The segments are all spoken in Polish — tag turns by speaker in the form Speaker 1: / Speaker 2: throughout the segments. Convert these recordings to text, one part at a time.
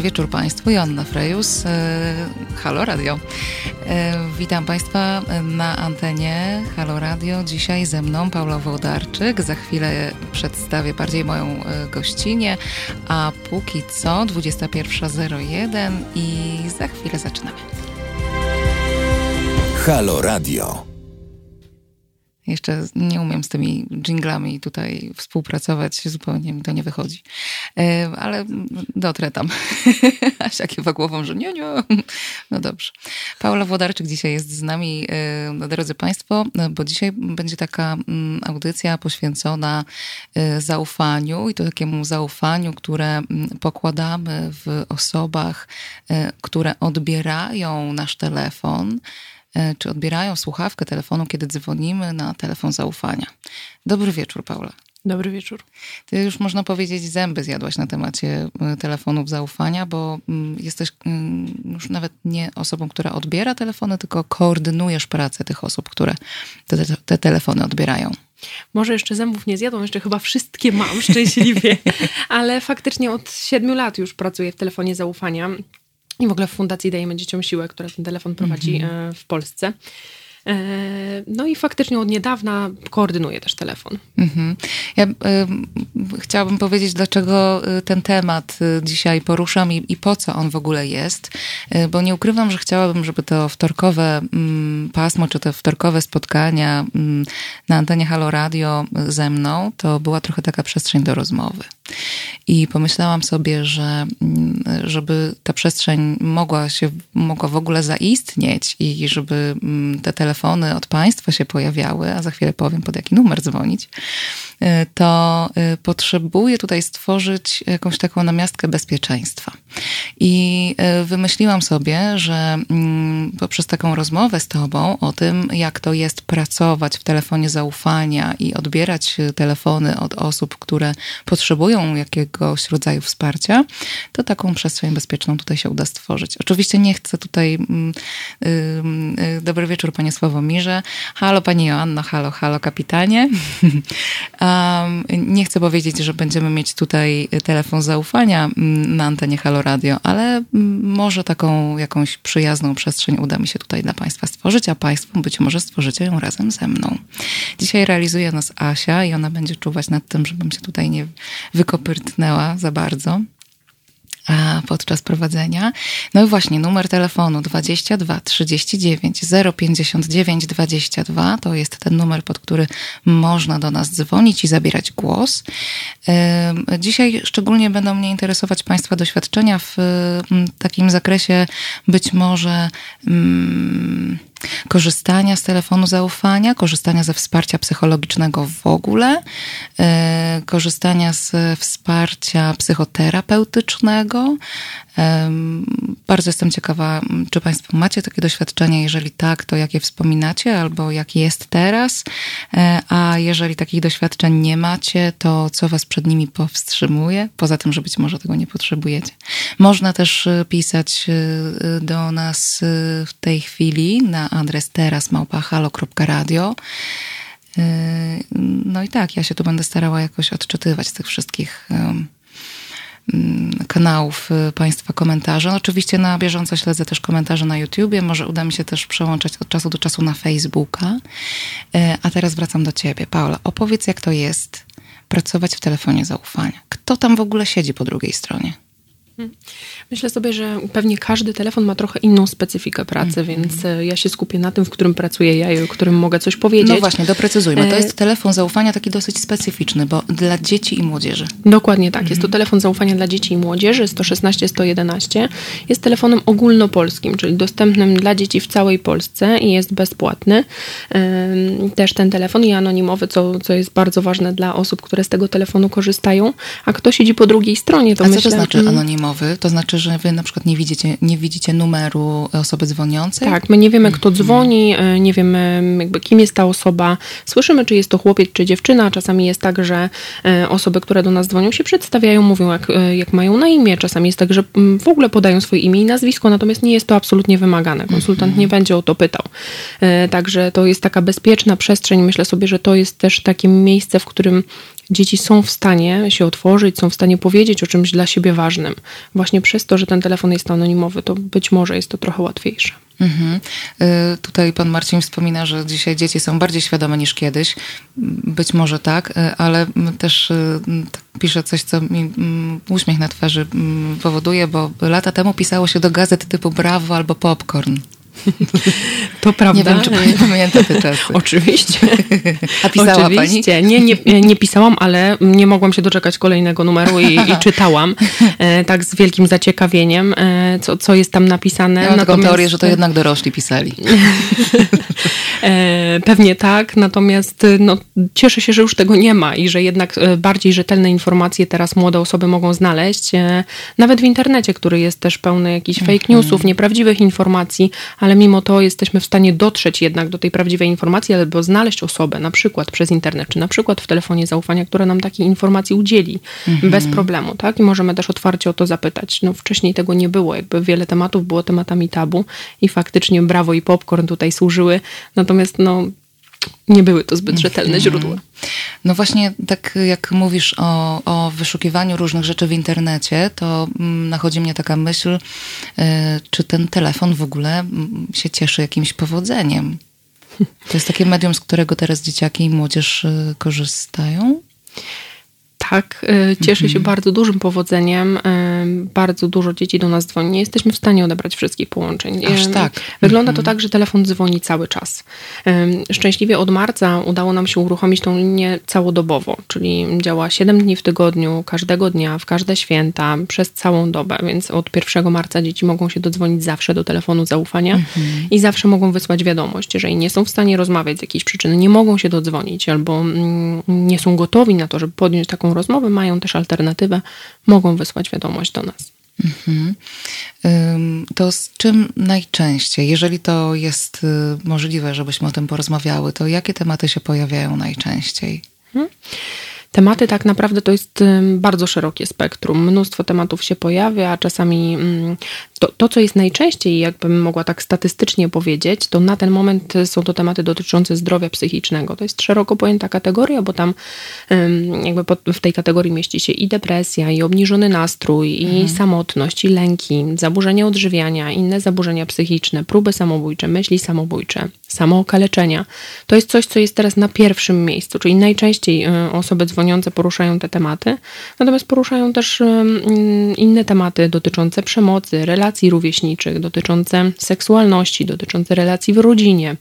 Speaker 1: Dobry wieczór Państwu. Joanna Frejus, Halo Radio. Witam Państwa na antenie Halo Radio. Dzisiaj ze mną Paula Wołdarczyk. Za chwilę przedstawię bardziej moją gościnię, a póki co 21.01 i za chwilę zaczynamy.
Speaker 2: Halo Radio.
Speaker 1: Jeszcze nie umiem z tymi jinglami tutaj współpracować, zupełnie mi to nie wychodzi. E, ale dotrę tam. Asia kiwa głową, że nie, nie. No dobrze. Paula Włodarczyk dzisiaj jest z nami, e, drodzy Państwo, bo dzisiaj będzie taka mm, audycja poświęcona e, zaufaniu i to takiemu zaufaniu, które mm, pokładamy w osobach, które odbierają nasz telefon, czy odbierają słuchawkę telefonu, kiedy dzwonimy na telefon zaufania. Dobry wieczór, Paula.
Speaker 3: Dobry wieczór.
Speaker 1: Ty już można powiedzieć zęby zjadłaś na temacie e, telefonów zaufania, bo mm, jesteś mm, już nawet nie osobą, która odbiera telefony, tylko koordynujesz pracę tych osób, które te, te telefony odbierają.
Speaker 3: Może jeszcze zębów nie zjadłam, jeszcze chyba wszystkie mam szczęśliwie, ale faktycznie od siedmiu lat już pracuję w telefonie zaufania. I w ogóle w fundacji dajemy dzieciom siłę, która ten telefon prowadzi mm -hmm. w Polsce. E, no i faktycznie od niedawna koordynuję też telefon. Mhm.
Speaker 1: Ja y, chciałabym powiedzieć, dlaczego ten temat dzisiaj poruszam i, i, po co on w ogóle jest, bo nie ukrywam, że chciałabym, żeby to wtorkowe mm, pasmo, czy te wtorkowe spotkania mm, na antenie Halo Radio ze mną, to była trochę taka przestrzeń do rozmowy. I pomyślałam sobie, że mm, żeby ta przestrzeń mogła się, mogła w ogóle zaistnieć i żeby te telefony telefony od państwa się pojawiały, a za chwilę powiem pod jaki numer dzwonić, y, to y, potrzebuję tutaj stworzyć jakąś taką namiastkę bezpieczeństwa. I y, wymyśliłam sobie, że mm, poprzez taką rozmowę z Tobą o tym, jak to jest pracować w telefonie zaufania i odbierać telefony od osób, które potrzebują jakiegoś rodzaju wsparcia, to taką przestrzeń bezpieczną tutaj się uda stworzyć. Oczywiście nie chcę tutaj. Yy, dobry wieczór, Panie Sławomirze. Halo Pani Joanno, halo, halo kapitanie. nie chcę powiedzieć, że będziemy mieć tutaj telefon zaufania mm, na antenie Halo Radio, ale może taką jakąś przyjazną przestrzeń uda mi się tutaj dla Państwa stworzyć, a Państwo być może stworzycie ją razem ze mną. Dzisiaj realizuje nas Asia i ona będzie czuwać nad tym, żebym się tutaj nie wykopyrtnęła za bardzo podczas prowadzenia. No i właśnie numer telefonu 22 39 059 22 to jest ten numer, pod który można do nas dzwonić i zabierać głos. Dzisiaj szczególnie będą mnie interesować Państwa doświadczenia w takim zakresie być może. Hmm, korzystania z telefonu zaufania, korzystania ze wsparcia psychologicznego w ogóle, e, korzystania z wsparcia psychoterapeutycznego. Bardzo jestem ciekawa, czy Państwo macie takie doświadczenia. Jeżeli tak, to jakie wspominacie albo jak jest teraz, e, a jeżeli takich doświadczeń nie macie, to co Was przed nimi powstrzymuje? Poza tym, że być może tego nie potrzebujecie. Można też e, pisać do nas w tej chwili na adres teraz małpahalo.radio. Yy, no i tak, ja się tu będę starała jakoś odczytywać z tych wszystkich kanałów y, Państwa komentarze. Oczywiście na bieżąco śledzę też komentarze na YouTubie, może uda mi się też przełączać od czasu do czasu na Facebooka. Yy, a teraz wracam do Ciebie. Paula, opowiedz jak to jest pracować w telefonie zaufania. Kto tam w ogóle siedzi po drugiej stronie?
Speaker 3: Myślę sobie, że pewnie każdy telefon ma trochę inną specyfikę pracy, mm. więc e, ja się skupię na tym, w którym pracuję ja i o którym mogę coś powiedzieć.
Speaker 1: No właśnie, doprecyzujmy. To e, jest telefon zaufania taki dosyć specyficzny, bo dla dzieci i młodzieży.
Speaker 3: Dokładnie tak. Jest to mhm. telefon zaufania dla dzieci i młodzieży 116 111. Jest telefonem ogólnopolskim, czyli dostępnym dla dzieci w całej Polsce i jest bezpłatny. Też ten telefon i anonimowy, co, co jest bardzo ważne dla osób, które z tego telefonu korzystają. A kto siedzi po drugiej stronie, to
Speaker 1: A
Speaker 3: myślę...
Speaker 1: co to znaczy mm. Anonimowy? To znaczy, że wy na przykład nie widzicie, nie widzicie numeru osoby dzwoniącej?
Speaker 3: Tak, my nie wiemy, kto mhm. dzwoni, e, nie wiemy jakby kim jest ta osoba. Słyszymy, czy jest to chłopiec, czy dziewczyna. Czasami jest tak, że e, osoby, które do nas dzwonią się przedstawiają, mówią jak, e, jak mają na imię. Czasami jest tak, że w ogóle podają swoje imię i nazwisko, natomiast nie jest to absolutnie wymagane. Konsultant nie będzie o to pytał. Także to jest taka bezpieczna przestrzeń. Myślę sobie, że to jest też takie miejsce, w którym dzieci są w stanie się otworzyć, są w stanie powiedzieć o czymś dla siebie ważnym. Właśnie przez to, że ten telefon jest anonimowy, to być może jest to trochę łatwiejsze. Mhm.
Speaker 1: Y, tutaj pan Marcin wspomina, że dzisiaj dzieci są bardziej świadome niż kiedyś. Być może tak, y, ale też y, tak piszę coś, co mi mm, uśmiech na twarzy mm, powoduje, bo lata temu pisało się do gazet typu Brawo albo Popcorn.
Speaker 3: To prawda.
Speaker 1: Nie wiem, czy pani pamięta te czasy.
Speaker 3: Oczywiście.
Speaker 1: A pisała Oczywiście.
Speaker 3: pani? Nie, nie, nie pisałam, ale nie mogłam się doczekać kolejnego numeru i, i czytałam e, tak z wielkim zaciekawieniem, e, co, co jest tam napisane.
Speaker 1: Ja mam Natomiast... taką teorię, że to jednak dorośli pisali.
Speaker 3: E, pewnie tak, natomiast no, cieszę się, że już tego nie ma i że jednak bardziej rzetelne informacje teraz młode osoby mogą znaleźć, nawet w internecie, który jest też pełny jakichś fake mhm. newsów, nieprawdziwych informacji, ale mimo to jesteśmy w stanie dotrzeć jednak do tej prawdziwej informacji, albo znaleźć osobę, na przykład przez internet, czy na przykład w telefonie zaufania, która nam takiej informacji udzieli mhm. bez problemu, tak? I możemy też otwarcie o to zapytać. No wcześniej tego nie było, jakby wiele tematów było tematami tabu i faktycznie brawo i popcorn tutaj służyły, natomiast no nie były to zbyt rzetelne mhm. źródła.
Speaker 1: No właśnie, tak jak mówisz o, o wyszukiwaniu różnych rzeczy w internecie, to mm, nachodzi mnie taka myśl, e, czy ten telefon w ogóle mm, się cieszy jakimś powodzeniem. To jest takie medium, z którego teraz dzieciaki i młodzież e, korzystają?
Speaker 3: Tak, y, cieszy się mhm. bardzo dużym powodzeniem. Y, bardzo dużo dzieci do nas dzwoni. Nie jesteśmy w stanie odebrać wszystkich połączeń.
Speaker 1: Aż tak.
Speaker 3: Wygląda to mhm. tak, że telefon dzwoni cały czas. Szczęśliwie od marca udało nam się uruchomić tą linię całodobowo, czyli działa 7 dni w tygodniu, każdego dnia, w każde święta, przez całą dobę, więc od 1 marca dzieci mogą się dodzwonić zawsze do telefonu zaufania mhm. i zawsze mogą wysłać wiadomość. Jeżeli nie są w stanie rozmawiać z jakiejś przyczyny, nie mogą się dodzwonić albo mm, nie są gotowi na to, żeby podjąć taką rozmowy, mają też alternatywę, mogą wysłać wiadomość do nas. Mhm.
Speaker 1: To z czym najczęściej, jeżeli to jest y, możliwe, żebyśmy o tym porozmawiały, to jakie tematy się pojawiają najczęściej? Mhm.
Speaker 3: Tematy tak naprawdę to jest bardzo szerokie spektrum. Mnóstwo tematów się pojawia, a czasami mm, to, to, co jest najczęściej, jakbym mogła tak statystycznie powiedzieć, to na ten moment są to tematy dotyczące zdrowia psychicznego. To jest szeroko pojęta kategoria, bo tam jakby w tej kategorii mieści się i depresja, i obniżony nastrój, i mhm. samotność, i lęki, zaburzenia odżywiania, inne zaburzenia psychiczne, próby samobójcze, myśli samobójcze, samookaleczenia. To jest coś, co jest teraz na pierwszym miejscu, czyli najczęściej y, osoby dzwoniące poruszają te tematy, natomiast poruszają też inne tematy dotyczące przemocy, relacji, relacji rówieśniczych, dotyczące seksualności, dotyczące relacji w rodzinie.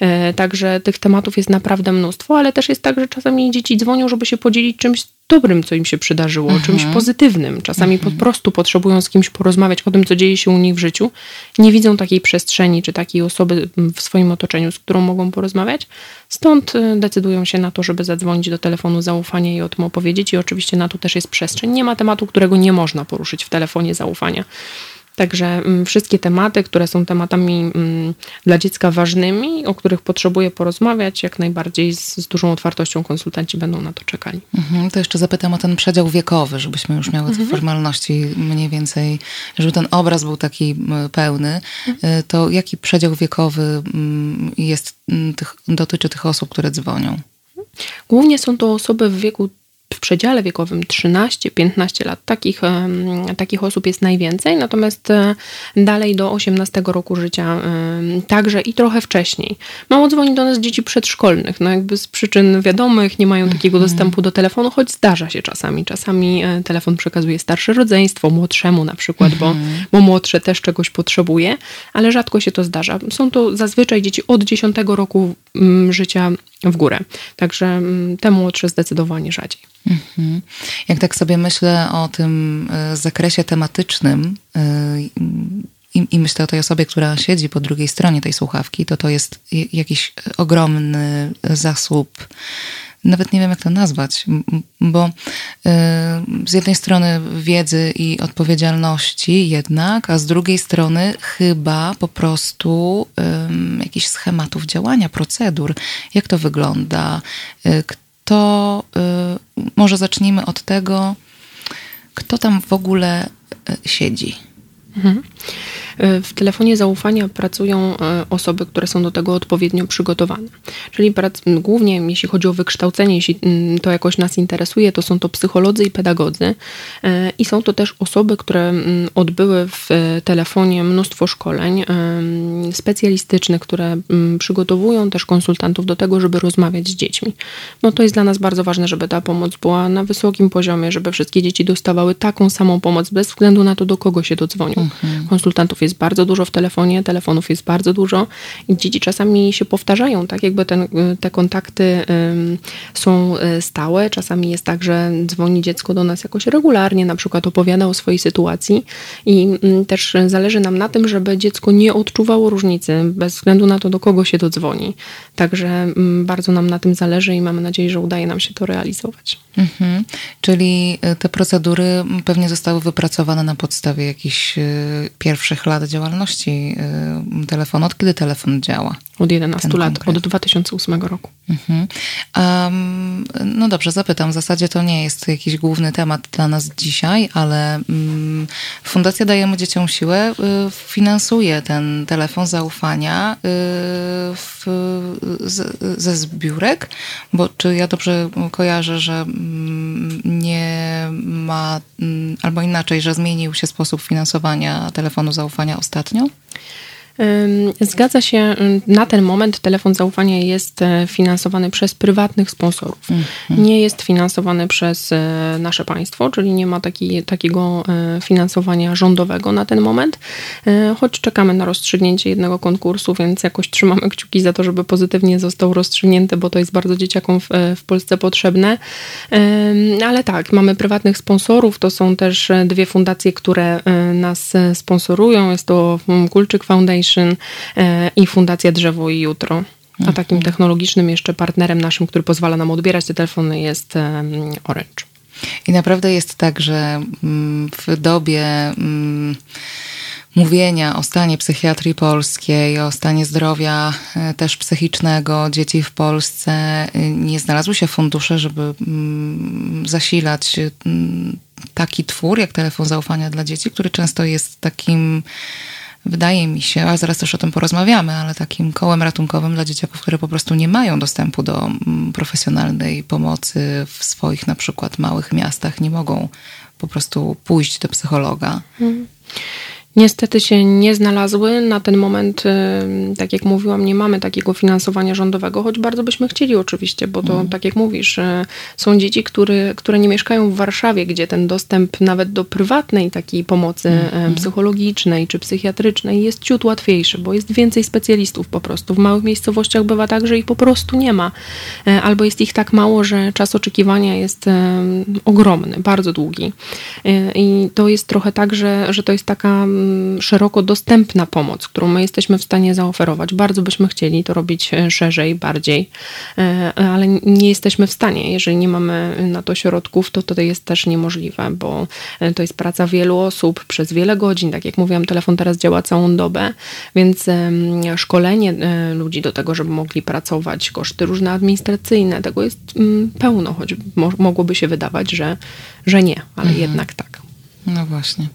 Speaker 3: E, także tych tematów jest naprawdę mnóstwo, ale też jest tak, że czasami dzieci dzwonią, żeby się podzielić czymś dobrym, co im się przydarzyło, mhm. czymś pozytywnym. Czasami mhm. po prostu potrzebują z kimś porozmawiać o tym, co dzieje się u nich w życiu. Nie widzą takiej przestrzeni czy takiej osoby w swoim otoczeniu, z którą mogą porozmawiać. Stąd y, decydują się na to, żeby zadzwonić do telefonu zaufania i o tym opowiedzieć. I oczywiście na to też jest przestrzeń. Nie ma tematu, którego nie można poruszyć w telefonie zaufania. Także mm, wszystkie tematy, które są tematami mm, dla dziecka ważnymi, o których potrzebuje porozmawiać, jak najbardziej z, z dużą otwartością konsultanci będą na to czekali.
Speaker 1: Mhm, to jeszcze zapytam o ten przedział wiekowy, żebyśmy już miały te mhm. formalności mniej więcej, żeby ten obraz był taki pełny. Mhm. To jaki przedział wiekowy jest, tych, dotyczy tych osób, które dzwonią?
Speaker 3: Głównie są to osoby w wieku w przedziale wiekowym 13-15 lat. Takich, takich osób jest najwięcej, natomiast e, dalej do 18 roku życia także i trochę wcześniej. Mało dzwoni do nas dzieci przedszkolnych, no jakby z przyczyn wiadomych nie mają takiego mhm. dostępu do telefonu, choć zdarza się czasami. Czasami e, telefon przekazuje starsze rodzeństwo, młodszemu na przykład, bo, mhm. bo młodsze też czegoś potrzebuje, ale rzadko się to zdarza. Są to zazwyczaj dzieci od 10 roku życia w górę. Także mm, te młodsze zdecydowanie rzadziej. Mhm.
Speaker 1: Jak tak sobie myślę o tym e, zakresie tematycznym e, i, i, myślę o tej osobie, która siedzi po drugiej stronie tej słuchawki, to to jest jakiś ogromny zasób nawet nie wiem, jak to nazwać, bo e, z jednej strony wiedzy i odpowiedzialności jednak, a z drugiej strony chyba po prostu jakichś schematów działania, procedur. Jak to wygląda? E, kto, e, może zacznijmy od tego, kto tam w ogóle siedzi? Mhm.
Speaker 3: W telefonie zaufania pracują osoby, które są do tego odpowiednio przygotowane. Czyli głównie jeśli chodzi o wykształcenie, jeśli mm, to jakoś nas interesuje, to są to psycholodzy i pedagodzy. I są to też osoby, które mm, odbyły w telefonie mnóstwo szkoleń specjalistycznych, które mm, przygotowują też konsultantów do tego, żeby rozmawiać z dziećmi. No to jest dla nas bardzo ważne, żeby ta pomoc była na wysokim poziomie, żeby wszystkie dzieci dostawały taką samą pomoc, bez względu na to, do kogo się dodzwonią. Mhm. Konsultantów jest bardzo dużo w telefonie, telefonów jest bardzo dużo i dzieci czasami się powtarzają, tak jakby ten, te kontakty są e, stałe. Czasami jest tak, że dzwoni dziecko do nas jakoś regularnie, na przykład opowiada o swojej sytuacji i um, też zależy nam na tym, żeby dziecko nie odczuwało różnicy, bez względu na to, do kogo się dodzwoni. Także um, bardzo nam na tym zależy i mamy nadzieję, że udaje nam się to realizować.
Speaker 1: Mhm. Czyli y, te procedury pewnie zostały wypracowane na podstawie jakichś y, pierwszych lat działalności y, telefonu. Od kiedy telefon działa?
Speaker 3: Od 11 lat, konkret. od 2008 roku. Mhm.
Speaker 1: Um, no dobrze, zapytam. W zasadzie to nie jest jakiś główny temat dla nas dzisiaj, ale um, Fundacja Dajemy Dzieciom Siłę y, finansuje ten telefon zaufania y, w, z, ze zbiórek, bo czy ja dobrze kojarzę, że mm, nie ma, mm, albo inaczej, że zmienił się sposób finansowania telefonu zaufania ostatnio?
Speaker 3: Zgadza się, na ten moment telefon zaufania jest e, finansowany przez prywatnych sponsorów. Mhm. Nie jest finansowany przez e, nasze państwo, czyli nie ma taki, takiego e, finansowania rządowego na ten moment, choć czekamy na rozstrzygnięcie jednego konkursu, więc jakoś trzymamy kciuki za to, żeby pozytywnie został rozstrzygnięty, bo to jest bardzo dzieciakom w, w Polsce potrzebne. Ale tak, mamy prywatnych sponsorów, to są też dwie fundacje, które nas sponsorują. Jest to Kulczyk Foundation Foundation e, i Fundacja Drzewo i Jutro. A takim technologicznym jeszcze partnerem naszym, który pozwala nam odbierać te telefony jest Orange.
Speaker 1: I naprawdę jest tak, że mm, w dobie mm, mówienia o stanie psychiatrii polskiej, o stanie zdrowia e, też psychicznego dzieci w Polsce, e, nie znalazły się fundusze, żeby mm, zasilać taki twór jak telefon zaufania dla dzieci, który często jest takim wydaje mi się, a zaraz też o tym porozmawiamy, ale takim kołem ratunkowym dla dzieciaków, które po prostu nie mają dostępu do mm, profesjonalnej pomocy w swoich na przykład małych miastach, nie mogą po prostu pójść do psychologa. Hmm
Speaker 3: niestety się nie znalazły. Na ten moment, y, tak jak mówiłam, nie mamy takiego finansowania rządowego, choć bardzo byśmy chcieli oczywiście, bo to, mm. tak jak mówisz, y, są dzieci, które, które nie mieszkają w Warszawie, gdzie ten dostęp nawet do prywatnej takiej pomocy mm. psychologicznej czy psychiatrycznej jest ciut łatwiejszy, bo jest więcej specjalistów po prostu. W małych miejscowościach bywa tak, że ich po prostu nie ma, albo jest ich tak mało, że czas oczekiwania jest ogromny, bardzo długi. I to jest trochę tak, że, że to jest taka szeroko dostępna pomoc, którą my jesteśmy w stanie zaoferować. Bardzo byśmy chcieli to robić e, szerzej, bardziej, e, ale nie jesteśmy w stanie. Jeżeli nie mamy na to środków, to to jest też niemożliwe, bo e, to jest praca wielu osób przez wiele godzin. Tak jak mówiłam, telefon teraz działa całą dobę, więc szkolenie ludzi do tego, żeby mogli pracować, koszty różne administracyjne, tego jest mm, pełno, choć mogłoby się wydawać, że, że nie, ale mhm. jednak tak.
Speaker 1: No właśnie.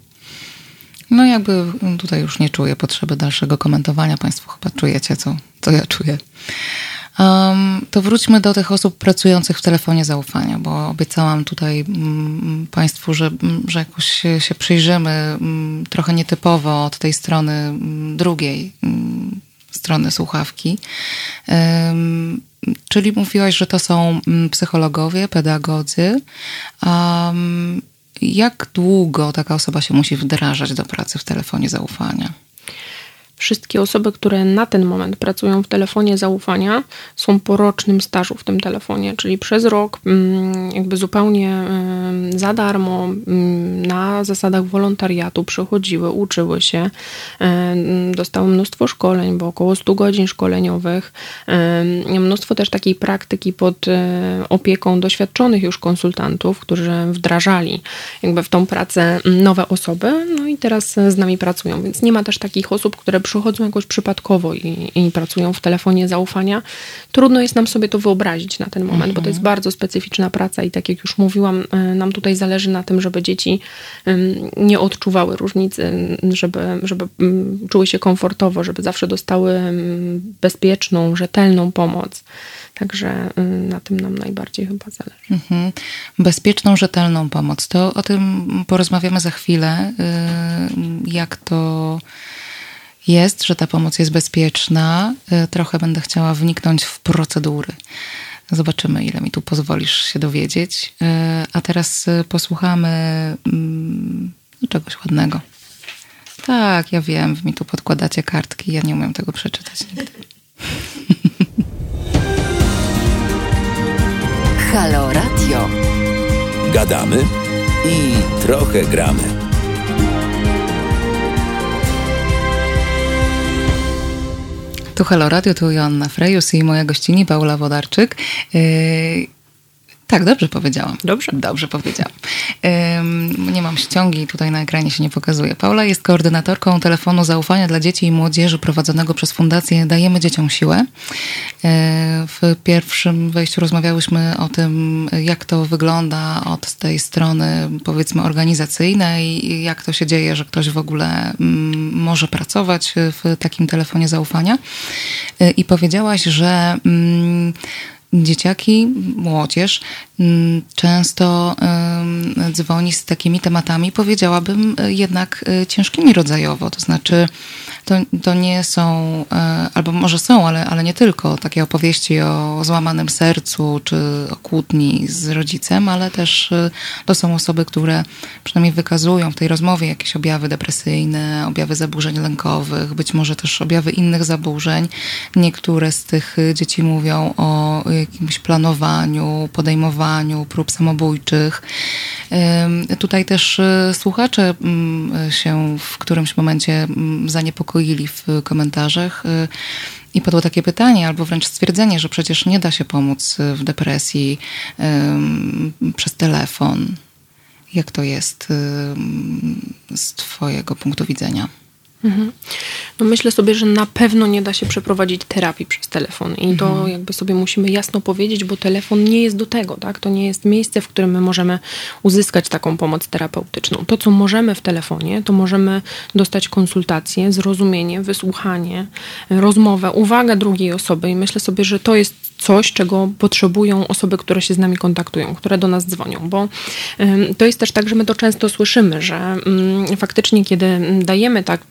Speaker 1: No jakby tutaj już nie czuję potrzeby dalszego komentowania. Państwo chyba czujecie, co, co ja czuję. Um, to wróćmy do tych osób pracujących w telefonie zaufania, bo obiecałam tutaj mm, Państwu, że, mm, że jakoś się, się przyjrzymy mm, trochę nietypowo od tej strony mm, drugiej mm, strony słuchawki. Czyli mówiłaś, że to są psychologowie, pedagodzy. Jak długo taka osoba się musi wdrażać do pracy w telefonie zaufania?
Speaker 3: Wszystkie osoby, które na ten moment pracują w telefonie zaufania, są po rocznym stażu w tym telefonie, czyli przez rok, mm, jakby zupełnie za darmo, mm, na zasadach wolontariatu przychodziły, uczyły się, dostały mnóstwo szkoleń, bo około 100 godzin szkoleniowych, mnóstwo też takiej praktyki pod e, opieką doświadczonych już konsultantów, którzy wdrażali jakby w tą pracę nowe osoby, no i teraz z nami pracują, więc nie ma też takich osób, które przychodzą jakoś przypadkowo i, i pracują w telefonie zaufania, trudno jest nam sobie to wyobrazić na ten moment, bo to jest mhm. bardzo specyficzna praca i tak jak już mówiłam, e, nam tutaj zależy na tym, żeby dzieci nie odczuwały różnicy, żeby, żeby czuły się komfortowo, żeby zawsze dostały bezpieczną, rzetelną pomoc. Także na tym nam najbardziej chyba zależy. Mhm.
Speaker 1: Bezpieczną, rzetelną pomoc. To o tym porozmawiamy za chwilę, y, jak to jest, że ta pomoc jest bezpieczna. Y, trochę będę chciała wniknąć w procedury. Zobaczymy, ile mi tu pozwolisz się dowiedzieć. Y, a teraz posłuchamy mm, czegoś ładnego. Tak, ja wiem, wy mi tu podkładacie kartki, ja nie umiem tego przeczytać nigdy.
Speaker 2: Halo Radio. Gadamy i trochę gramy.
Speaker 1: Tu Halo Radio, tu Joanna Frejus i moja gościni Paula Wodarczyk. Tak, dobrze powiedziałam.
Speaker 3: Dobrze.
Speaker 1: Dobrze powiedziałam. nie mam ściągi, tutaj na ekranie się nie pokazuje. Paula jest koordynatorką telefonu zaufania dla dzieci i młodzieży prowadzonego przez Fundację Dajemy Dzieciom Siłę. E, w pierwszym wejściu rozmawiałyśmy o tym, jak to wygląda od tej strony, powiedzmy, organizacyjnej, jak to się dzieje, że ktoś w ogóle mm, może pracować w takim telefonie zaufania. E, I powiedziałaś, że mm, dzieciaki, młodzież mm, często dzwoni z takimi tematami, powiedziałabym, jednak e, ciężkimi rodzajowo. To znaczy, to, to nie są, e, albo może są, ale, ale nie tylko takie opowieści o złamanym sercu czy o kłótni z rodzicem, ale też e, to są osoby, które przynajmniej wykazują w tej rozmowie jakieś objawy depresyjne, objawy zaburzeń lękowych, być może też objawy innych zaburzeń. Niektóre z tych dzieci mówią o jakimś planowaniu, podejmowaniu prób samobójczych. Tutaj też e, słuchacze mm, się w którymś momencie mm, zaniepokoili w komentarzach e, i padło takie pytanie, albo wręcz stwierdzenie, że przecież nie da się pomóc w depresji przez telefon. Jak to jest z Twojego punktu widzenia?
Speaker 3: Mhm. No myślę sobie, że na pewno nie da się przeprowadzić terapii przez telefon i to mhm. jakby sobie musimy jasno powiedzieć, bo telefon nie jest do tego, tak? To nie jest miejsce, w którym my możemy uzyskać taką pomoc terapeutyczną. To, co możemy w telefonie, to możemy dostać konsultację, zrozumienie, wysłuchanie, rozmowę, uwagę drugiej osoby i myślę sobie, że to jest coś, czego potrzebują osoby, które się z nami kontaktują, które do nas dzwonią, bo to jest też tak, że my to często słyszymy, że mm, faktycznie, kiedy dajemy tak,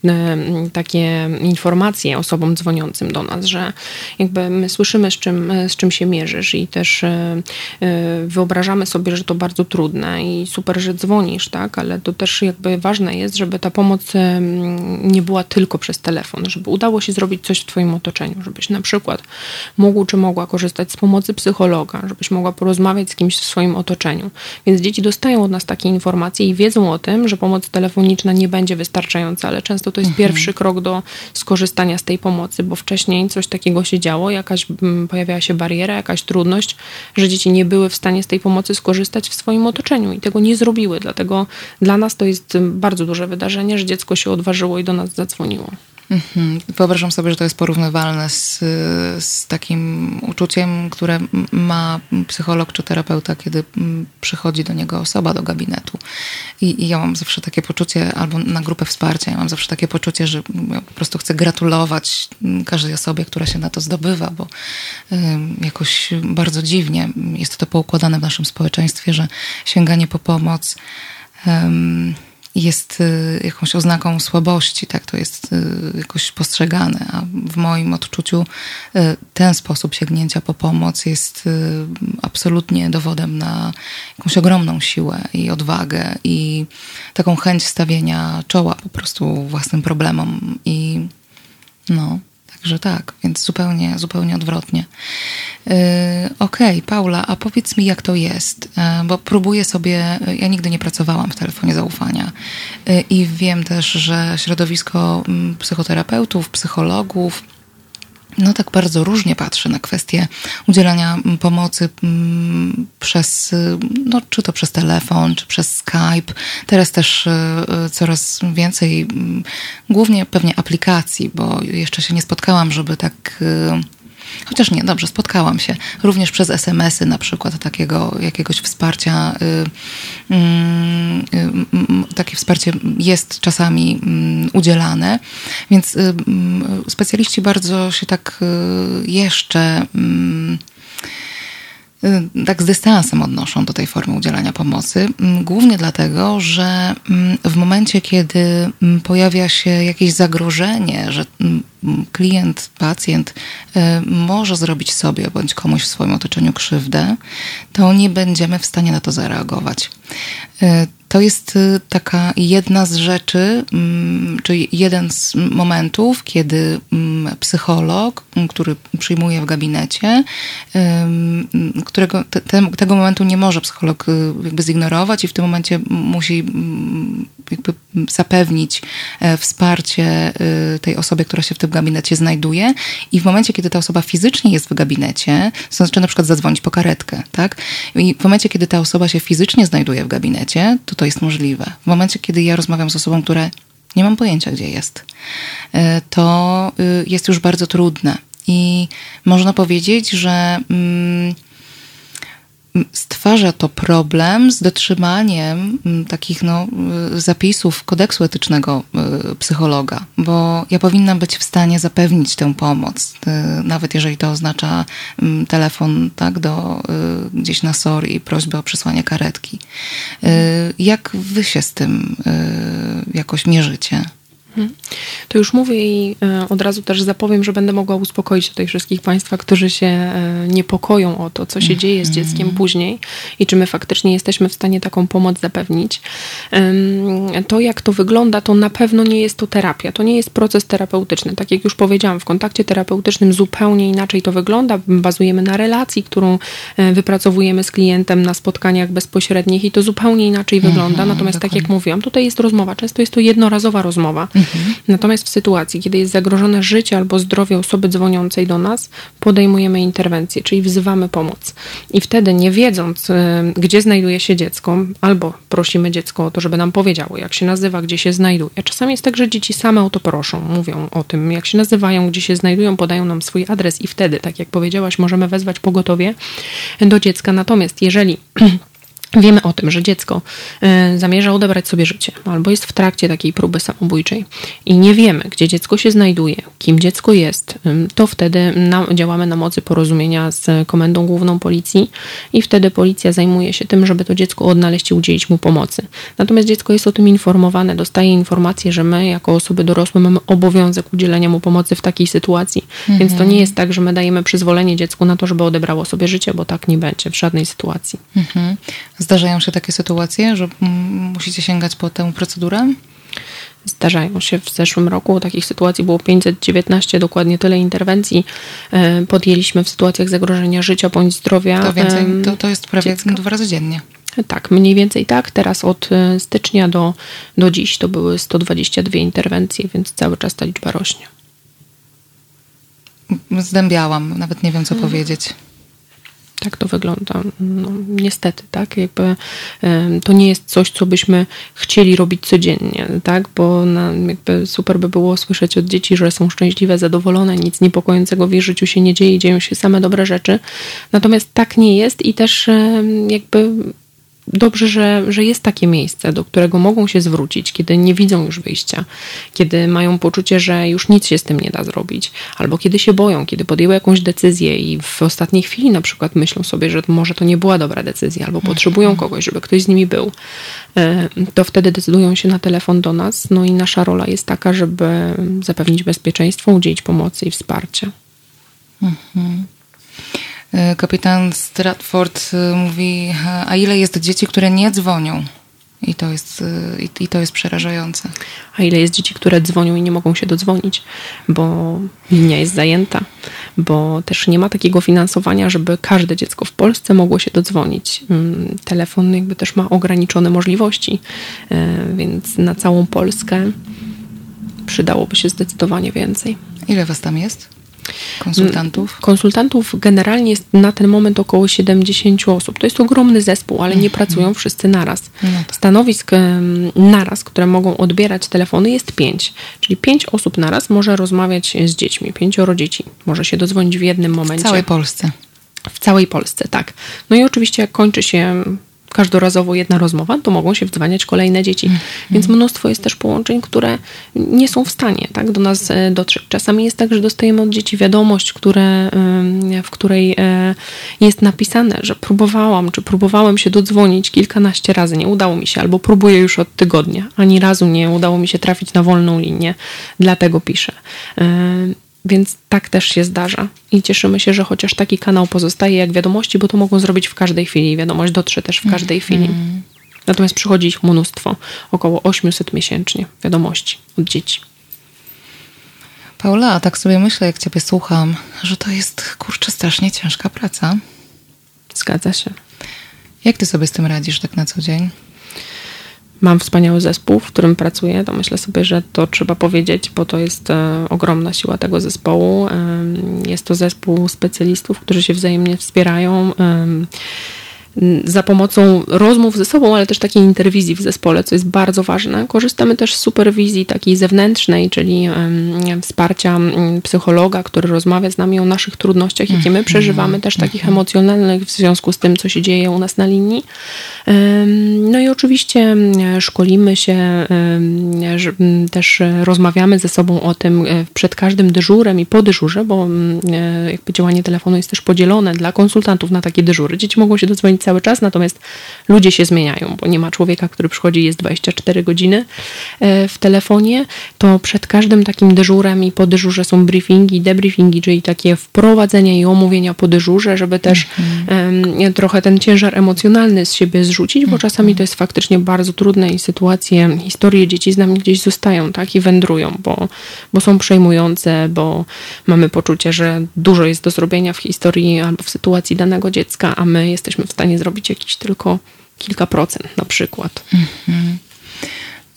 Speaker 3: takie informacje osobom dzwoniącym do nas, że jakby my słyszymy, z czym, z czym się mierzysz i też e, e, wyobrażamy sobie, że to bardzo trudne i super, że dzwonisz, tak, ale to też jakby ważne jest, żeby ta pomoc nie była tylko przez telefon, żeby udało się zrobić coś w twoim otoczeniu, żebyś na przykład mógł czy mogła korzystać korzystać z pomocy psychologa, żebyś mogła porozmawiać z kimś w swoim otoczeniu. Więc dzieci dostają od nas takie informacje i wiedzą o tym, że pomoc telefoniczna nie będzie wystarczająca, ale często to jest mhm. pierwszy krok do skorzystania z tej pomocy, bo wcześniej coś takiego się działo, jakaś mm, pojawiała się bariera, jakaś trudność, że dzieci nie były w stanie z tej pomocy skorzystać w swoim otoczeniu i tego nie zrobiły. Dlatego dla nas to jest bardzo duże wydarzenie, że dziecko się odważyło i do nas zadzwoniło.
Speaker 1: Mhm. Wyobrażam sobie, że to jest porównywalne z, z takim uczuciem, które ma psycholog czy terapeuta, kiedy przychodzi do niego osoba do gabinetu. I, I, ja mam zawsze takie poczucie, albo na grupę wsparcia, ja mam zawsze takie poczucie, że po prostu chcę gratulować każdej osobie, która się na to zdobywa, bo jakoś bardzo dziwnie jest to poukładane w naszym społeczeństwie, że sięganie po pomoc jest y, jakąś oznaką słabości, tak to jest y, jakoś postrzegane, a w moim odczuciu y, ten sposób sięgnięcia po pomoc jest absolutnie dowodem na jakąś ogromną siłę i odwagę i taką chęć stawienia czoła po prostu własnym problemom i no, Także tak, więc zupełnie, zupełnie odwrotnie. Yy, Okej, okay, Paula, a powiedz mi, jak to jest, yy, bo próbuję sobie, ja nigdy nie pracowałam w telefonie zaufania yy, i wiem też, że środowisko mm, psychoterapeutów, psychologów, no tak bardzo różnie patrzę na kwestię udzielania pomocy przez, no czy to przez telefon, czy przez Skype. Teraz też coraz więcej, głównie pewnie aplikacji, bo jeszcze się nie spotkałam, żeby tak Chociaż nie, dobrze, spotkałam się również przez SMS-y na przykład takiego jakiegoś wsparcia. Y, y, y, takie wsparcie jest czasami mm, udzielane, więc mm, specjaliści bardzo się tak jeszcze mm, tak z dystansem odnoszą do tej formy udzielania pomocy. Głównie dlatego, że w momencie, kiedy pojawia się jakieś zagrożenie, że klient, pacjent e, może zrobić sobie bądź komuś w swoim otoczeniu krzywdę, to nie będziemy w stanie na to zareagować. E, to jest e, taka jedna z rzeczy, czy jeden z momentów, kiedy psycholog, który przyjmuje w gabinecie, którego te, tego momentu nie może psycholog jakby zignorować i w tym momencie musi jakby zapewnić wsparcie tej osobie, która się w tym gabinecie znajduje i w momencie, kiedy ta osoba fizycznie jest w gabinecie, to znaczy na przykład zadzwonić po karetkę, tak? I w momencie, kiedy ta osoba się fizycznie znajduje w gabinecie, to to jest możliwe. W momencie, kiedy ja rozmawiam z osobą, która nie mam pojęcia, gdzie jest, e, to y, jest już bardzo trudne. I można powiedzieć, że... Mm, stwarza to problem z dotrzymaniem takich no, y, zapisów kodeksu etycznego y, psychologa, bo ja powinnam być w stanie zapewnić tę pomoc, y, nawet jeżeli to oznacza telefon tak, do, gdzieś na SOR i prośbę o przysłanie karetki. Jak wy się z tym jakoś mierzycie?
Speaker 3: Mhm. To już mówię i e, od razu też zapowiem, że będę mogła uspokoić tutaj wszystkich Państwa, którzy się e, niepokoją o to, co się dzieje z dzieckiem mhm. później i czy my faktycznie jesteśmy w stanie taką pomoc zapewnić. To, jak to wygląda, to na pewno nie jest to terapia. To nie jest proces terapeutyczny. Tak jak już powiedziałam, w kontakcie terapeutycznym zupełnie inaczej to wygląda. Bazujemy na relacji, którą e, wypracowujemy z klientem na spotkaniach bezpośrednich i to zupełnie inaczej wygląda. Mhm, Natomiast, dokładnie. tak jak mówiłam, tutaj jest rozmowa. Często jest to jednorazowa rozmowa. Mhm. Natomiast w sytuacji, kiedy jest zagrożone życie albo zdrowie osoby dzwoniącej do nas, podejmujemy interwencję, czyli wzywamy pomoc. I wtedy, nie wiedząc, y, gdzie znajduje się dziecko, albo prosimy dziecko o to, żeby nam powiedziało, jak się nazywa, gdzie się znajduje. Czasami jest tak, że dzieci same o to proszą, mówią o tym, jak się nazywają, gdzie się znajdują, podają nam swój adres i wtedy, tak jak powiedziałaś, możemy wezwać pogotowie do dziecka. Natomiast jeżeli Wiemy o tym, że dziecko e, zamierza odebrać sobie życie, albo jest w trakcie takiej próby samobójczej i nie wiemy, gdzie dziecko się znajduje, kim dziecko jest, to wtedy działamy na mocy porozumienia z Komendą Główną Policji i wtedy policja zajmuje się tym, żeby to dziecko odnaleźć i udzielić mu pomocy. Natomiast dziecko jest o tym informowane, dostaje informację, że my jako osoby dorosłe mamy obowiązek udzielenia mu pomocy w takiej sytuacji. Mhm. Więc to nie jest tak, że my dajemy przyzwolenie dziecku na to, żeby odebrało sobie życie, bo tak nie będzie w żadnej sytuacji.
Speaker 1: Mhm. Zdarzają się takie sytuacje, że musicie sięgać po tę procedurę?
Speaker 3: Zdarzają się. W zeszłym roku takich sytuacji było 519, dokładnie tyle interwencji e, podjęliśmy w sytuacjach zagrożenia życia bądź zdrowia.
Speaker 1: To więcej, to, to jest prawie dziecka. dwa razy dziennie.
Speaker 3: Tak, mniej więcej tak. Teraz od e, stycznia do, do dziś to były 122 interwencje, więc cały czas ta liczba rośnie.
Speaker 1: Zdębiałam, nawet nie wiem co hmm. powiedzieć.
Speaker 3: Tak to wygląda. No, niestety, tak? Jakby to nie jest coś, co byśmy chcieli robić codziennie, tak? Bo na, jakby super by było słyszeć od dzieci, że są szczęśliwe, zadowolone, nic niepokojącego w ich życiu się nie dzieje, dzieją się same dobre rzeczy. Natomiast tak nie jest i też jakby dobrze, że, że jest takie miejsce, do którego mogą się zwrócić, kiedy nie widzą już wyjścia, kiedy mają poczucie, że już nic się z tym nie da zrobić, albo kiedy się boją, kiedy podjęły jakąś decyzję i w ostatniej chwili na przykład myślą sobie, że może to nie była dobra decyzja, albo potrzebują mhm. kogoś, żeby ktoś z nimi był, to wtedy decydują się na telefon do nas. No i nasza rola jest taka, żeby zapewnić bezpieczeństwo, udzielić pomocy i wsparcia. Mhm.
Speaker 1: E, kapitan Stratford e, mówi, a ile jest dzieci, które nie dzwonią? I to, jest, e, i, to jest przerażające.
Speaker 3: A ile jest dzieci, które dzwonią i nie mogą się dodzwonić, bo linia jest zajęta, bo też nie ma takiego finansowania, żeby każde dziecko w Polsce mogło się dodzwonić. Mm, telefon jakby też ma ograniczone możliwości, więc na całą Polskę przydałoby się zdecydowanie więcej.
Speaker 1: Ile was tam jest? Konsultantów?
Speaker 3: Konsultantów generalnie jest na ten moment około 70 osób. To jest ogromny zespół, ale nie mhm. pracują wszyscy naraz. No tak. Stanowisk naraz, które mogą odbierać telefony jest 5. Czyli 5 osób naraz może rozmawiać z dziećmi. Pięcioro dzieci może się dozwonić w jednym momencie.
Speaker 1: W całej Polsce.
Speaker 3: W całej Polsce, tak. No i oczywiście jak kończy się każdorazowo jedna rozmowa, to mogą się wdzwaniać kolejne dzieci. Więc mnóstwo jest też połączeń, które nie są w stanie tak, do nas e, dotrzeć. Czasami jest tak, że dostajemy od dzieci wiadomość, które, w której e, jest napisane, że próbowałam, czy próbowałem się dodzwonić kilkanaście razy, nie udało mi się, albo próbuję już od tygodnia. Ani razu nie udało mi się trafić na wolną linię, dlatego piszę. Więc tak też się zdarza i cieszymy się, że chociaż taki kanał pozostaje jak wiadomości, bo to mogą zrobić w każdej chwili. Wiadomość dotrze też w każdej mm. chwili. Natomiast przychodzi ich mnóstwo, około 800 miesięcznie wiadomości od dzieci.
Speaker 1: Paula, a tak sobie myślę, jak Ciebie słucham, że to jest kurczę strasznie ciężka praca.
Speaker 3: Zgadza się.
Speaker 1: Jak Ty sobie z tym radzisz tak na co dzień?
Speaker 3: Mam wspaniały zespół, w którym pracuję, to myślę sobie, że to trzeba powiedzieć, bo to jest e, ogromna siła tego zespołu. Jest to zespół specjalistów, którzy się wzajemnie wspierają za pomocą rozmów ze sobą, ale też takiej interwizji w zespole, co jest bardzo ważne. Korzystamy też z superwizji takiej zewnętrznej, czyli wsparcia psychologa, który rozmawia z nami o naszych trudnościach, jakie my mhm. przeżywamy, też takich mhm. emocjonalnych w związku z tym, co się dzieje u nas na linii. No i oczywiście szkolimy się, też rozmawiamy ze sobą o tym e, przed każdym dyżurem i po dyżurze, bo e, jakby działanie telefonu jest też podzielone dla konsultantów na takie dyżury. Dzieci mogą się dodzwonić cały czas, natomiast ludzie się zmieniają, bo nie ma człowieka, który przychodzi jest 24 godziny e, w telefonie, to przed każdym takim dyżurem i po dyżurze są briefingi, debriefingi, czyli takie wprowadzenia i omówienia po dyżurze, żeby też mhm. trochę ten ciężar emocjonalny z siebie zrzucić, bo czasami to jest faktycznie bardzo trudne i sytuacje, historie dzieci z nami gdzieś zostają, tak, i wędrują, bo, bo są przejmujące, bo mamy poczucie, że dużo jest do zrobienia w historii albo w sytuacji danego dziecka, a my jesteśmy w stanie stanie zrobić jakiś tylko kilka procent na przykład. Mhm.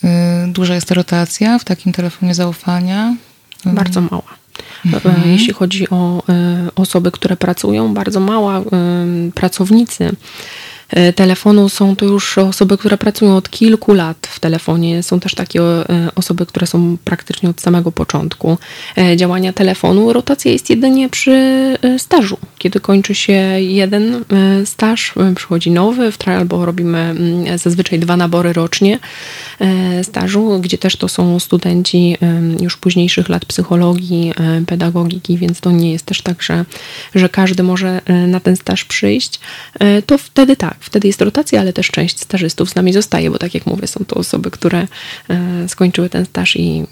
Speaker 1: Y, duża jest rotacja w takim telefonie zaufania?
Speaker 3: Bardzo mała. Mhm. Jeśli chodzi o y, osoby, które pracują, bardzo mała. Y, pracownicy E, telefonu są to już osoby, które pracują od kilku lat w telefonie. Są też takie e, osoby, które są praktycznie od samego początku e, działania telefonu. Rotacja jest jedynie przy stażu. Kiedy kończy się jeden staż, przychodzi nowy, albo robimy mm, zazwyczaj dwa nabory rocznie stażu, gdzie też to są studenci już późniejszych lat psychologii, pedagogiki, więc to nie jest też tak, że, że każdy może na ten staż przyjść. To wtedy tak, wtedy jest rotacja, ale też część stażystów z nami zostaje, bo tak jak mówię, są to osoby, które e, skończyły ten staż i,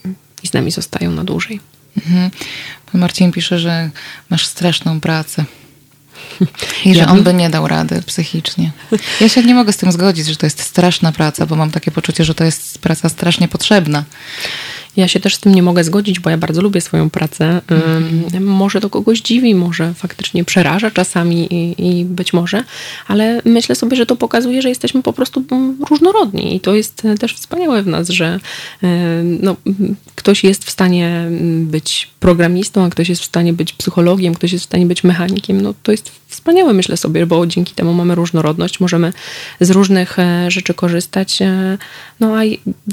Speaker 3: i z nami zostają na dłużej. Mhm.
Speaker 1: Pan Marcin pisze, że masz straszną pracę. I że on by nie dał rady psychicznie. Ja się nie mogę z tym zgodzić, że to jest straszna praca, bo mam takie poczucie, że to jest praca strasznie potrzebna.
Speaker 3: Ja się też z tym nie mogę zgodzić, bo ja bardzo lubię swoją pracę. Może to kogoś dziwi, może faktycznie przeraża czasami i, i, być może, ale myślę sobie, że to pokazuje, że jesteśmy po prostu różnorodni i to jest też wspaniałe w nas, że no, ktoś jest w stanie być programistą, a ktoś jest w stanie być psychologiem, ktoś jest w stanie być mechanikiem. No, to jest wspaniałe, myślę sobie, bo dzięki temu mamy różnorodność, możemy z różnych e, rzeczy korzystać. E, no a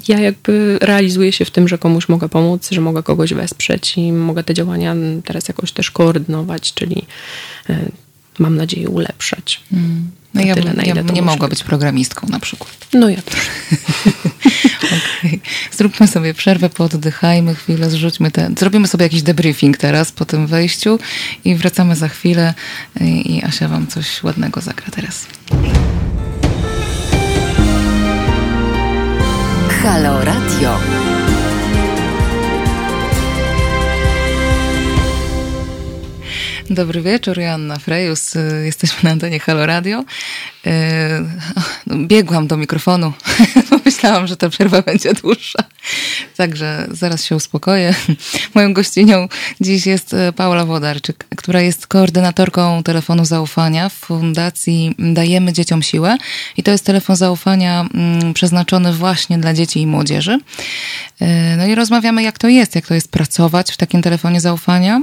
Speaker 3: ja jakby realizuję się w tym, że komuś mogę pomóc, że mogę kogoś wesprzeć i mogę te działania teraz jakoś też koordynować, czyli e, mam nadzieję ulepszać. Mm.
Speaker 1: No ja, tyle, ja nie mogła być programistką na przykład.
Speaker 3: No ja też.
Speaker 1: okay. Zróbmy sobie przerwę, pooddychajmy chwilę, zrzućmy ten. Zrobimy sobie jakiś debriefing teraz po tym wejściu i wracamy za chwilę i Asia wam coś ładnego zagra teraz. Halo Radio. Dobry wieczór, Joanna Frejus. Jesteśmy na antenie Halo Radio. E, no, biegłam do mikrofonu. Pomyślałam, że ta przerwa będzie dłuższa. Także zaraz się uspokoję. Moją gościnią dziś jest e, Paula Wodarczyk, która jest koordynatorką telefonu zaufania w Fundacji Dajemy Dzieciom Siłę. I to jest telefon zaufania mm, przeznaczony właśnie dla dzieci i młodzieży. No i rozmawiamy, jak to jest, jak to jest pracować w takim telefonie zaufania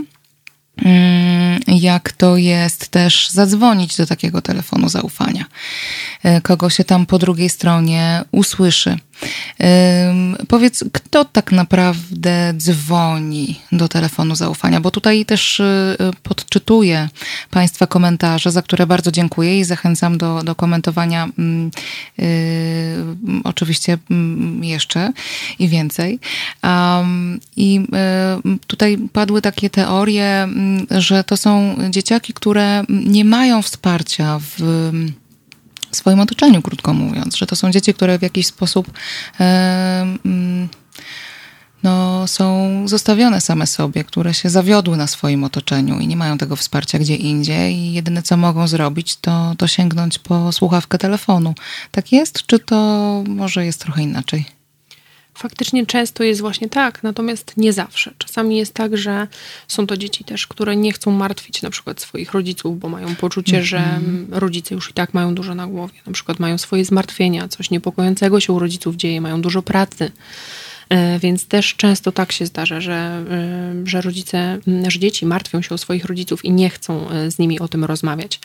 Speaker 1: jak to jest też zadzwonić do takiego telefonu zaufania. E, kogo się tam po drugiej stronie usłyszy. Powiedz, kto tak naprawdę dzwoni do telefonu zaufania? Bo tutaj też y, podczytuję Państwa komentarze, za które bardzo dziękuję i zachęcam do, do komentowania mm, y, oczywiście mm, jeszcze i więcej. I y, tutaj padły takie teorie, mm, że to są dzieciaki, które nie mają wsparcia w w swoim otoczeniu, krótko mówiąc, że to są dzieci, które w jakiś sposób e, mm, no, są zostawione same sobie, które się zawiodły na swoim otoczeniu i nie mają tego wsparcia gdzie indziej i jedyne co mogą zrobić to, to sięgnąć po słuchawkę telefonu. Tak jest, czy to może jest trochę inaczej?
Speaker 3: Faktycznie często jest właśnie tak, natomiast nie zawsze. Czasami jest tak, że są to dzieci też, które nie chcą martwić na przykład swoich rodziców, bo mają poczucie, że mhm. rodzice już i tak mają dużo na głowie. Na przykład mają swoje zmartwienia, coś niepokojącego się u rodziców dzieje, mają dużo pracy więc też często tak się zdarza, że, e, że rodzice, że dzieci martwią się o swoich rodziców i nie chcą e, z nimi o tym rozmawiać.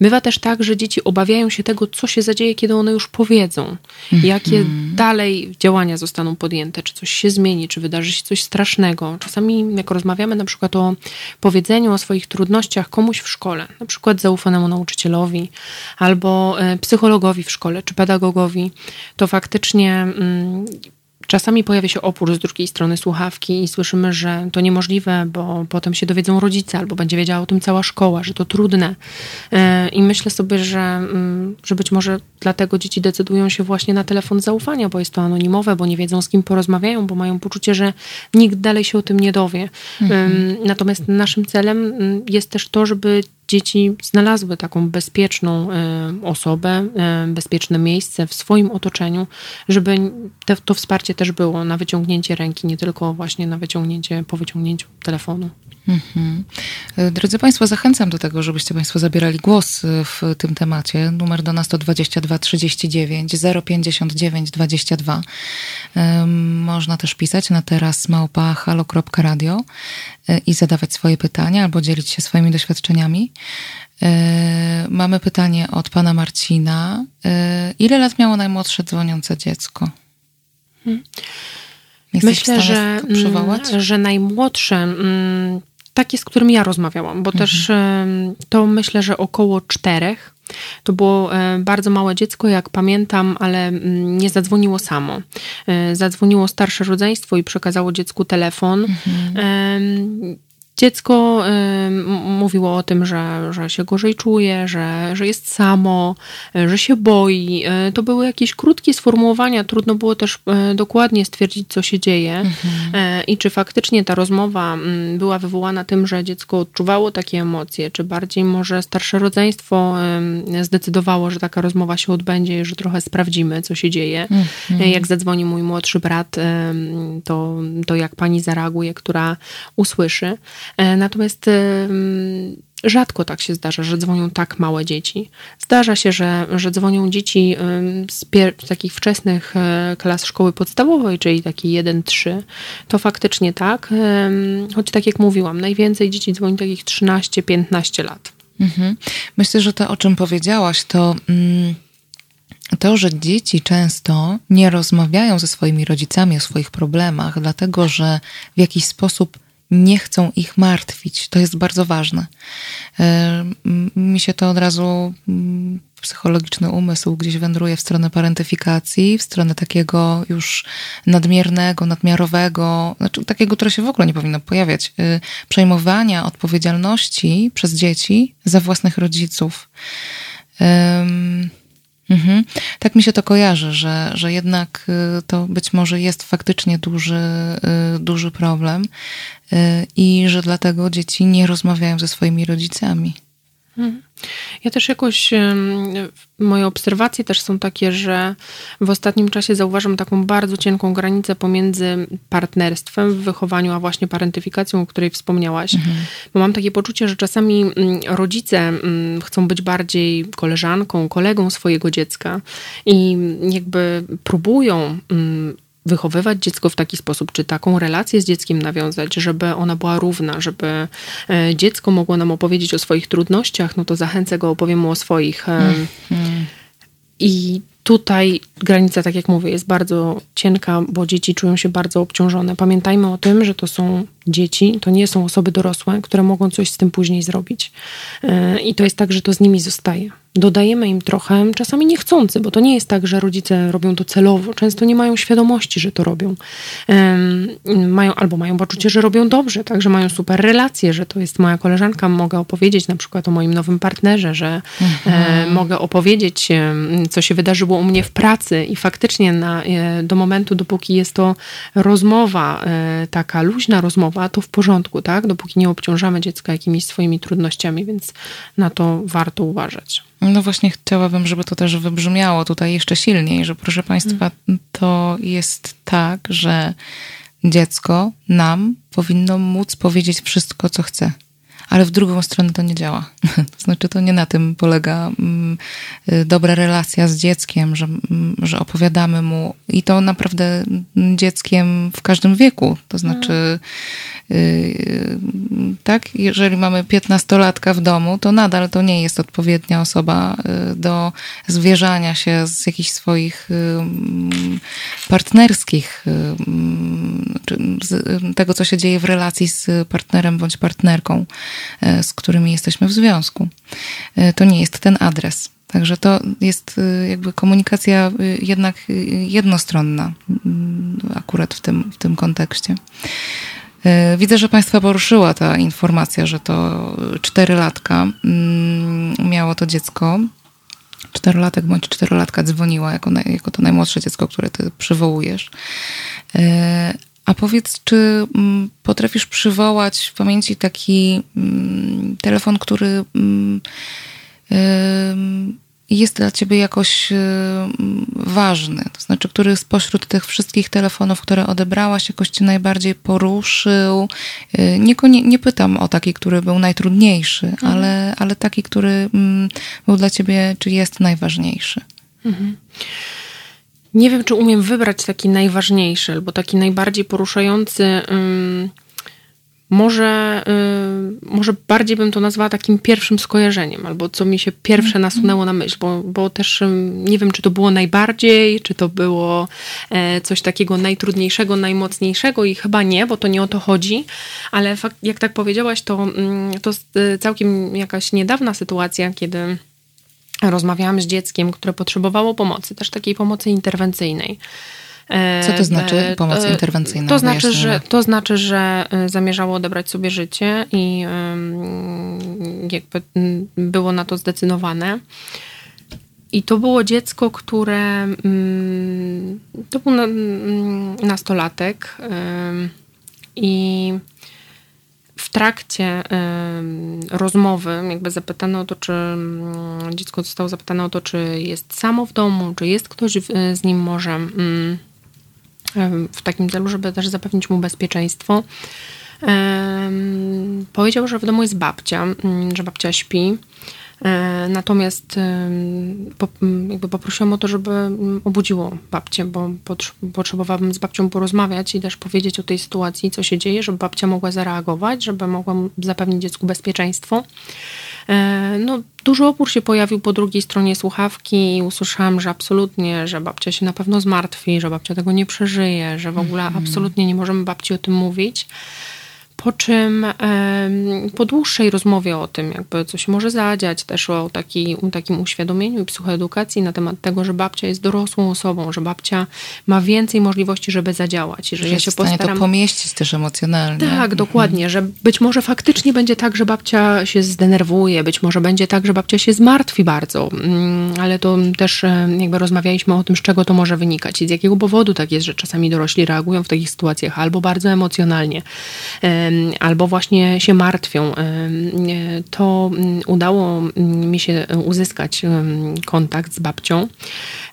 Speaker 3: Bywa też tak, że dzieci obawiają się tego, co się zadzieje, kiedy one już powiedzą, jakie mhm. dalej działania zostaną podjęte, czy coś się zmieni, czy wydarzy się coś strasznego. Czasami, jak rozmawiamy na przykład o powiedzeniu o swoich trudnościach komuś w szkole, na przykład zaufanemu nauczycielowi, albo psychologowi w szkole, czy pedagogowi, to faktycznie mm, Czasami pojawia się opór z drugiej strony słuchawki i słyszymy, że to niemożliwe, bo potem się dowiedzą rodzice albo będzie wiedziała o tym cała szkoła, że to trudne. E, I myślę sobie, że, mm, że być może dlatego dzieci decydują się właśnie na telefon zaufania, bo jest to anonimowe, bo nie wiedzą z kim porozmawiają, bo mają poczucie, że nikt dalej się o tym nie dowie. Mhm. Natomiast naszym celem mm, jest też to, żeby dzieci znalazły taką bezpieczną e, osobę, e, bezpieczne miejsce w swoim otoczeniu, żeby te, to wsparcie też było na wyciągnięcie ręki, nie tylko właśnie na wyciągnięcie, po wyciągnięciu telefonu. Mhm.
Speaker 1: E, drodzy Państwo, zachęcam do tego, żebyście Państwo zabierali głos w tym temacie. Numer do nas to 22 39 059 22. Można też pisać na teraz małpa halo.radio i zadawać swoje pytania albo dzielić się swoimi doświadczeniami. E, mamy pytanie od pana Marcina. E, ile lat miało najmłodsze dzwoniące dziecko? Hmm.
Speaker 3: Myślę, że, mm, że najmłodsze, mm, takie, z którym ja rozmawiałam, bo mhm. też to myślę, że około czterech. To było e, bardzo małe dziecko, jak pamiętam, ale mm, nie zadzwoniło samo. Zadzwoniło starsze rodzeństwo i przekazało dziecku telefon. Mhm dziecko y, mówiło o tym, że, że się gorzej czuje, że, że jest samo, y, że się boi. Y, to były jakieś krótkie sformułowania, trudno było też dokładnie stwierdzić, co się dzieje mhm. i czy faktycznie ta rozmowa była wywołana tym, że dziecko odczuwało takie emocje, czy bardziej może starsze rodzeństwo zdecydowało, że taka rozmowa się odbędzie i że trochę sprawdzimy, co się dzieje. Mhm. Jak zadzwoni mój młodszy brat, to, to jak pani zareaguje, która usłyszy. E, natomiast rzadko tak się zdarza, że dzwonią tak małe dzieci. Zdarza się, że, że dzwonią dzieci z, z takich wczesnych e, klas szkoły podstawowej, czyli taki 1-3. To faktycznie tak. Choć tak jak mówiłam, najwięcej dzieci dzwoni takich 13-15 lat. Mhm.
Speaker 1: Myślę, że to, o czym powiedziałaś, to. Mm to, że dzieci często nie rozmawiają ze swoimi rodzicami o swoich problemach, dlatego że w jakiś sposób nie chcą ich martwić. To jest bardzo ważne. E, mi się to od razu psychologiczny umysł gdzieś wędruje w stronę parentyfikacji, w stronę takiego już nadmiernego, nadmiarowego, znaczy takiego, które się w ogóle nie powinno pojawiać, e, przejmowania odpowiedzialności przez dzieci za własnych rodziców. Mhm. Tak mi się to kojarzy, że, że jednak y, to być może jest faktycznie duży, y, duży problem y, i że dlatego dzieci nie rozmawiają ze swoimi rodzicami.
Speaker 3: Mhm. Ja też jakoś, moje obserwacje też są takie, że w ostatnim czasie zauważam taką bardzo cienką granicę pomiędzy partnerstwem w wychowaniu, a właśnie parentyfikacją, o której wspomniałaś. Mhm. Bo mam takie poczucie, że czasami rodzice chcą być bardziej koleżanką, kolegą swojego dziecka i jakby próbują wychowywać dziecko w taki sposób, czy taką relację z dzieckiem nawiązać, żeby ona była równa, żeby e, dziecko mogło nam opowiedzieć o swoich trudnościach, no to zachęcę go, opowiem mu o swoich. Mm. I tutaj granica, tak jak mówię, jest bardzo cienka, bo dzieci czują się bardzo obciążone. Pamiętajmy o tym, że to są dzieci, to nie są osoby dorosłe, które mogą coś z tym później zrobić. E, I to jest tak, że to z nimi zostaje dodajemy im trochę, czasami niechcący, bo to nie jest tak, że rodzice robią to celowo. Często nie mają świadomości, że to robią. Mają, albo mają poczucie, że robią dobrze, tak, że mają super relacje, że to jest moja koleżanka, mogę opowiedzieć na przykład o moim nowym partnerze, że mhm. e, mogę opowiedzieć, co się wydarzyło u mnie w pracy i faktycznie na, e, do momentu, dopóki jest to rozmowa, taka luźna rozmowa, to w porządku, tak, dopóki nie obciążamy dziecka jakimiś swoimi trudnościami, więc na to warto uważać.
Speaker 1: No właśnie chciałabym, żeby to też wybrzmiało tutaj jeszcze silniej, że proszę Państwa, to jest tak, że dziecko nam powinno móc powiedzieć wszystko, co chce ale w drugą stronę to nie działa. To znaczy, to nie na tym polega mm, y, dobra relacja z dzieckiem, że, mm, że opowiadamy mu i to naprawdę dzieckiem w każdym wieku. To znaczy, y, tak, jeżeli mamy piętnastolatka w domu, to nadal to nie jest odpowiednia osoba y, do zwierzania się z jakichś swoich mm, partnerskich, tego, co się dzieje w relacji z partnerem bądź partnerką. E, z którymi jesteśmy w związku. E, to nie jest ten adres. Także to jest e, jakby komunikacja jednak jednostronna, mm, akurat w tym, w tym kontekście. Widzę, że Państwa poruszyła ta informacja, że to czterolatka mm, miało to dziecko. Czterolatek bądź czterolatka dzwoniła jako, jako to najmłodsze dziecko, które ty przywołujesz. A powiedz, czy mm, potrafisz przywołać w pamięci taki mm, telefon, który mm, jest dla ciebie jakoś ważny? To znaczy, który spośród tych wszystkich telefonów, które odebrałaś, jakoś cię najbardziej poruszył? Y, nie, nie pytam o taki, który był najtrudniejszy, mhm. ale, ale taki, który był dla ciebie, czy jest najważniejszy? Mhm.
Speaker 3: Nie wiem, czy umiem wybrać taki najważniejszy albo taki najbardziej poruszający. może, może bardziej bym to nazwała takim pierwszym skojarzeniem, albo co mi się pierwsze nasunęło na myśl, bo, bo też nie wiem, czy to było najbardziej, czy to było e, coś takiego najtrudniejszego, najmocniejszego i chyba nie, bo to nie o to chodzi, ale fakt, jak tak powiedziałaś, to, to e, całkiem jakaś niedawna sytuacja, kiedy rozmawiałam z dzieckiem, które potrzebowało pomocy, też takiej pomocy interwencyjnej.
Speaker 1: Co to znaczy e, pomoc interwencyjna?
Speaker 3: To znaczy, że, to znaczy, że e, zamierzało odebrać sobie życie i jakby było na to zdecydowane. I to było dziecko, które to był nastolatek i w trakcie rozmowy jakby zapytano o to, czy y, dziecko zostało zapytane o to, czy jest samo w domu, czy jest ktoś w, z nim może y, w takim celu, żeby też zapewnić mu bezpieczeństwo. Powiedział, że w domu jest babcia, że babcia śpi E, natomiast jakby poprosiłam o to, żeby obudziło babcię, bo potrzebowałabym z babcią porozmawiać i też powiedzieć o tej sytuacji, co się dzieje, żeby babcia mogła zareagować, żeby mogła zapewnić dziecku bezpieczeństwo. E, no, duży opór się pojawił po drugiej stronie słuchawki i usłyszałam, że absolutnie, że babcia się na pewno zmartwi, że babcia tego nie przeżyje, że w ogóle -hmm. absolutnie nie możemy babci o tym mówić. Po czym po dłuższej rozmowie o tym, jakby co się może zadziać, też o taki, takim uświadomieniu i psychoedukacji na temat tego, że babcia jest dorosłą osobą, że babcia ma więcej możliwości, żeby zadziałać.
Speaker 1: Że, że ja się postaram to pomieścić też emocjonalnie.
Speaker 3: Tak, mhm. dokładnie, że być może faktycznie będzie tak, że babcia się zdenerwuje, być może będzie tak, że babcia się zmartwi bardzo, mm, ale to też jakby rozmawialiśmy o tym, z czego to może wynikać i z jakiego powodu tak jest, że czasami dorośli reagują w takich sytuacjach albo bardzo emocjonalnie, albo właśnie się martwią. To mm, udało mi się uzyskać kontakt z babcią.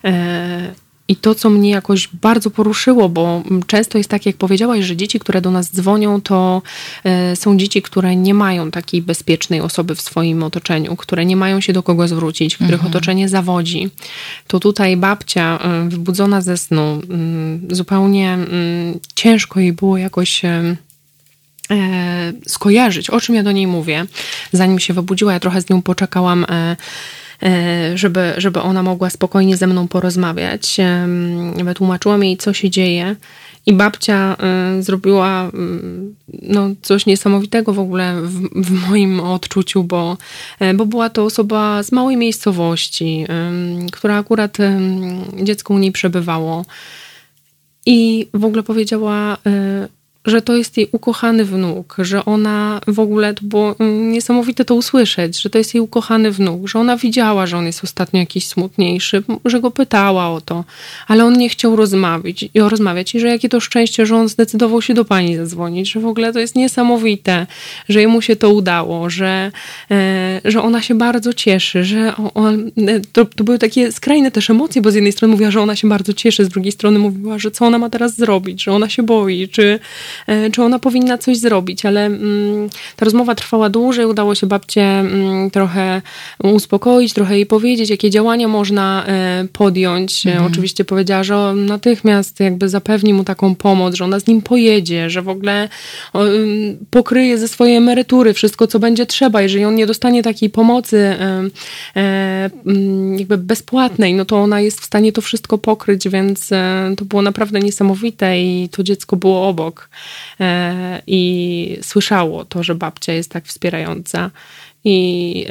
Speaker 3: E, i to, co mnie jakoś bardzo poruszyło, bo często jest tak, jak powiedziałaś, że dzieci, które do nas dzwonią, to e, są dzieci, które nie mają takiej bezpiecznej osoby w swoim otoczeniu, które nie mają się do kogo zwrócić, których mhm. otoczenie zawodzi. To tutaj babcia, e, wybudzona ze snu, mm, zupełnie mm, ciężko jej było jakoś e, skojarzyć, o czym ja do niej mówię. Zanim się wybudziła, ja trochę z nią poczekałam E, żeby, żeby ona mogła spokojnie ze mną porozmawiać. Wytłumaczyłam jej, co się dzieje. I babcia e, zrobiła mm, no, coś niesamowitego w ogóle w, w, moim odczuciu, bo, e, bo była to osoba z małej miejscowości, która akurat dziecko u niej przebywało. I w ogóle powiedziała, że to jest jej ukochany wnuk, że ona w ogóle, to było niesamowite to usłyszeć, że to jest jej ukochany wnuk, że ona widziała, że on jest ostatnio jakiś smutniejszy, że go pytała o to, ale on nie chciał rozmawiać i rozmawiać i że jakie to szczęście, że on zdecydował się do pani zadzwonić, że w ogóle to jest niesamowite, że jemu się to udało, że, e, że ona się bardzo cieszy, że on, on, to, to były takie skrajne też emocje, bo z jednej strony mówiła, że ona się bardzo cieszy, z drugiej strony mówiła, że co ona ma teraz zrobić, że ona się boi, czy E, czy ona powinna coś zrobić, ale mm, ta rozmowa trwała dłużej, udało się babcie mm, trochę uspokoić, trochę jej powiedzieć, jakie działania można e, podjąć. E, mhm. Oczywiście powiedziała, że natychmiast jakby zapewni mu taką pomoc, że ona z nim pojedzie, że w ogóle mm, pokryje ze swojej emerytury wszystko, co będzie trzeba. Jeżeli on nie dostanie takiej pomocy jakby bezpłatnej, no to ona jest w stanie to wszystko pokryć, więc to było naprawdę niesamowite i to dziecko było obok. E, i słyszało to, że babcia jest tak wspierająca. I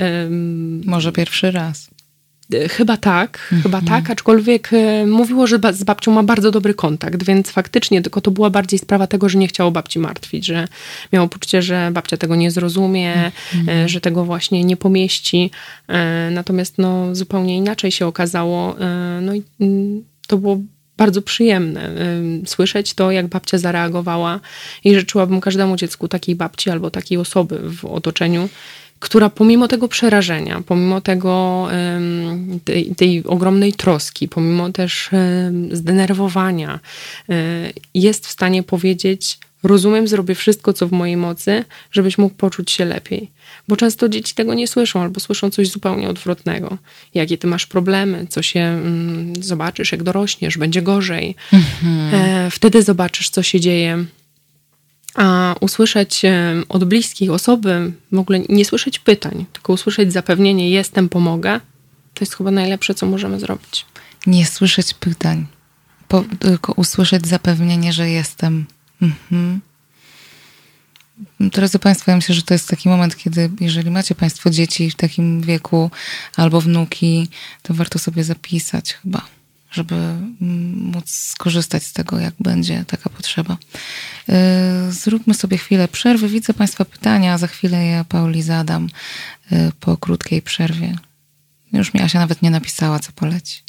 Speaker 1: może pierwszy raz.
Speaker 3: E, chyba tak, mhm. chyba tak, aczkolwiek e, mówiło, że z babcią ma bardzo dobry kontakt, więc faktycznie tylko to była bardziej sprawa tego, że nie chciało babci martwić, że miało poczucie, że babcia tego nie zrozumie, mhm. że tego właśnie nie pomieści. Natomiast no, zupełnie inaczej się okazało. No i mm, to było bardzo przyjemne słyszeć to, jak babcia zareagowała i życzyłabym każdemu dziecku takiej babci albo takiej osoby w otoczeniu, która pomimo tego przerażenia, pomimo tego, tej, tej ogromnej troski, pomimo też zdenerwowania, e, jest w stanie powiedzieć: Rozumiem, zrobię wszystko, co w mojej mocy, żebyś mógł poczuć się lepiej. Bo często dzieci tego nie słyszą, albo słyszą coś zupełnie odwrotnego. Jakie ty masz problemy, co się mm, zobaczysz, jak dorośniesz, będzie gorzej. Mhm. E, wtedy zobaczysz, co się dzieje. A usłyszeć e, od bliskiej osoby, w ogóle nie słyszeć pytań, tylko usłyszeć zapewnienie: jestem, pomogę, to jest chyba najlepsze, co możemy zrobić.
Speaker 1: Nie słyszeć pytań, po, tylko usłyszeć zapewnienie, że jestem. Mhm. Drodzy Państwo, ja myślę, że to jest taki moment, kiedy jeżeli macie Państwo dzieci w takim wieku albo wnuki, to warto sobie zapisać chyba, żeby móc skorzystać z tego, jak będzie taka potrzeba. Y, zróbmy sobie chwilę przerwy. Widzę Państwa pytania, za chwilę je Pauli zadam y, po krótkiej przerwie. Już mi Asia nawet nie napisała, co poleci.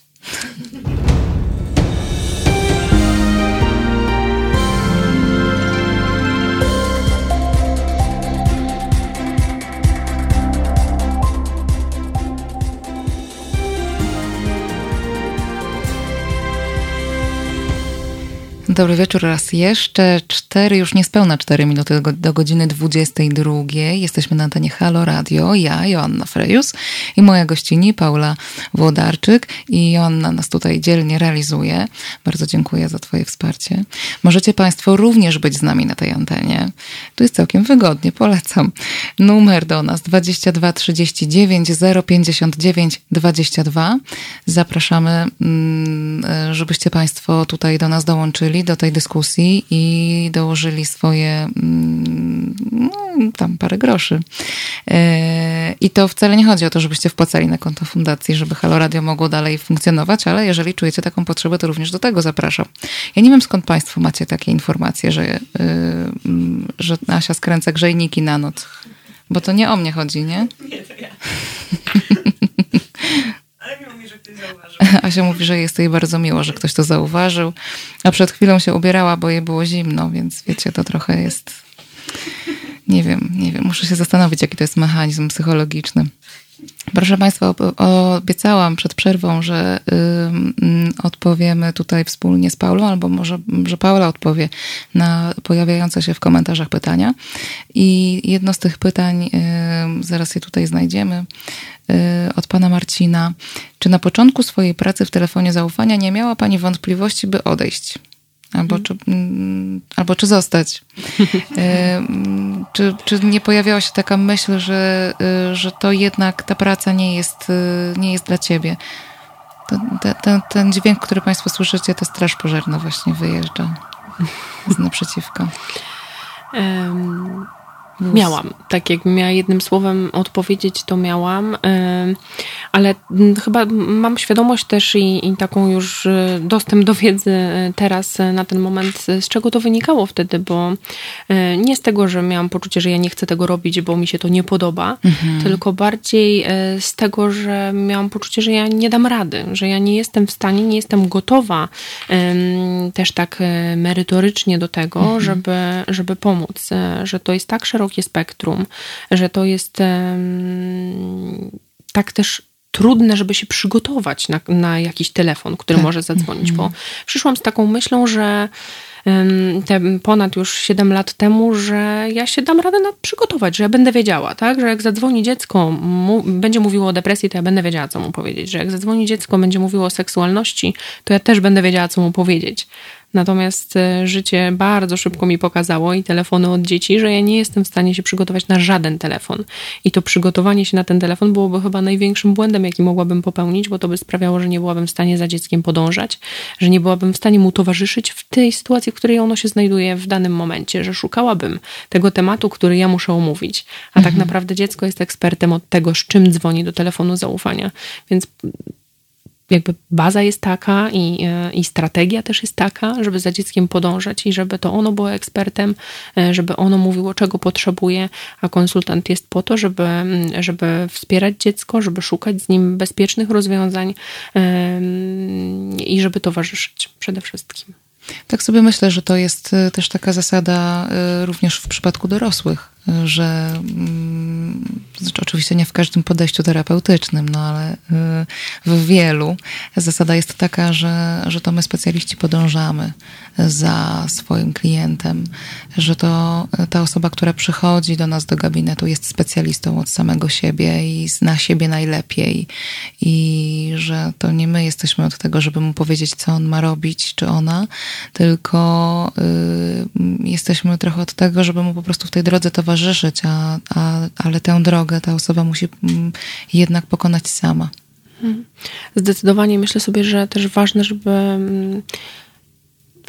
Speaker 1: Dobry wieczór raz jeszcze. Cztery, już niespełna cztery minuty do, do godziny 22. Jesteśmy na antenie Halo Radio. Ja, Joanna Frejus i moja gościni Paula Włodarczyk. I Joanna nas tutaj dzielnie realizuje. Bardzo dziękuję za twoje wsparcie. Możecie Państwo również być z nami na tej antenie. Tu jest całkiem wygodnie, polecam. Numer do nas 22 39 059 22. Zapraszamy, mm, żebyście Państwo tutaj do nas dołączyli do tej dyskusji i dołożyli swoje mm, no, tam parę groszy. E, I to wcale nie chodzi o to, żebyście wpłacali na konto fundacji, żeby Halo Radio mogło dalej funkcjonować, ale jeżeli czujecie taką potrzebę, to również do tego zapraszam. Ja nie wiem skąd Państwo macie takie informacje, że, yy, że Asia skręca grzejniki na noc. Bo to nie o mnie chodzi, nie? Nie, to ja. Asia mówi, że jest jej bardzo miło, że ktoś to zauważył. A przed chwilą się ubierała, bo jej było zimno, więc wiecie, to trochę jest. Nie wiem, nie wiem. Muszę się zastanowić, jaki to jest mechanizm psychologiczny. Proszę Państwa, obiecałam przed przerwą, że odpowiemy tutaj wspólnie z Paulą, albo może, że Paula odpowie na pojawiające się w komentarzach pytania. I jedno z tych pytań, zaraz je tutaj znajdziemy, y, od pana Marcina. Czy na początku swojej pracy w telefonie zaufania nie miała Pani wątpliwości, by odejść? Albo czy, mm, albo czy zostać? E, mm, czy, czy nie pojawiała się taka myśl, że, y, że to jednak ta praca nie jest, y, nie jest dla ciebie? To, ten, ten dźwięk, który Państwo słyszycie, to straż pożarna właśnie wyjeżdża z naprzeciwka.
Speaker 3: Um, Miałam, tak jak miała jednym słowem odpowiedzieć, to miałam, ale chyba mam świadomość też i, i, taką już e, dostęp do wiedzy e, teraz e, na ten moment, z czego to wynikało wtedy, bo nie z tego, że miałam poczucie, że ja nie chcę tego robić, bo mi się to nie podoba, mhm. tylko bardziej z tego, że miałam poczucie, że ja nie dam rady, że ja nie jestem w stanie, nie jestem gotowa też tak merytorycznie do tego, mhm. żeby, żeby pomóc, że to jest tak szeroko szerokie spektrum, że to jest tak też trudne, żeby się przygotować na, na jakiś telefon, który tak. może zadzwonić, bo mhm. przyszłam z taką myślą, że te ponad już 7 lat temu, że ja się dam radę na przygotować, że ja będę wiedziała, tak? Że jak zadzwoni dziecko, mu, będzie mówiło o depresji, to ja będę wiedziała, co mu powiedzieć. Że jak zadzwoni dziecko, będzie mówiło o seksualności, to ja też będę wiedziała, co mu powiedzieć. Natomiast e, życie bardzo szybko mi pokazało i telefony od dzieci, że ja nie jestem w stanie się przygotować na żaden telefon. I to przygotowanie się na ten telefon byłoby chyba największym błędem, jaki mogłabym popełnić, bo to by sprawiało, że nie byłabym w stanie za dzieckiem podążać, że nie byłabym w stanie mu towarzyszyć w tej sytuacji, w której ono się znajduje w danym momencie, że szukałabym tego tematu, który ja muszę omówić. A tak mhm. tak naprawdę dziecko jest ekspertem od tego, z czym dzwoni do telefonu zaufania. Więc jakby baza jest taka i, e, i strategia też jest taka, żeby za dzieckiem podążać i żeby to ono było ekspertem, e, żeby ono mówiło, czego potrzebuje, a konsultant jest po to, żeby, żeby wspierać dziecko, żeby szukać z nim bezpiecznych rozwiązań i żeby towarzyszyć przede wszystkim.
Speaker 1: Tak sobie myślę, że to jest e, też taka zasada również w przypadku dorosłych że znaczy oczywiście nie w każdym podejściu terapeutycznym, no ale y, w wielu. Zasada jest taka, że, że to my specjaliści podążamy za swoim klientem, że to ta osoba, która przychodzi do nas do gabinetu jest specjalistą od samego siebie i zna siebie najlepiej. I że to nie my jesteśmy od tego, żeby mu powiedzieć, co on ma robić, czy ona, tylko y, jesteśmy trochę od tego, żeby mu po prostu w tej drodze towarzyszyć towarzyszyć, a, a, ale tę drogę ta osoba musi mm, jednak pokonać sama.
Speaker 3: Mhm. Zdecydowanie myślę sobie, że też ważne, żeby mm,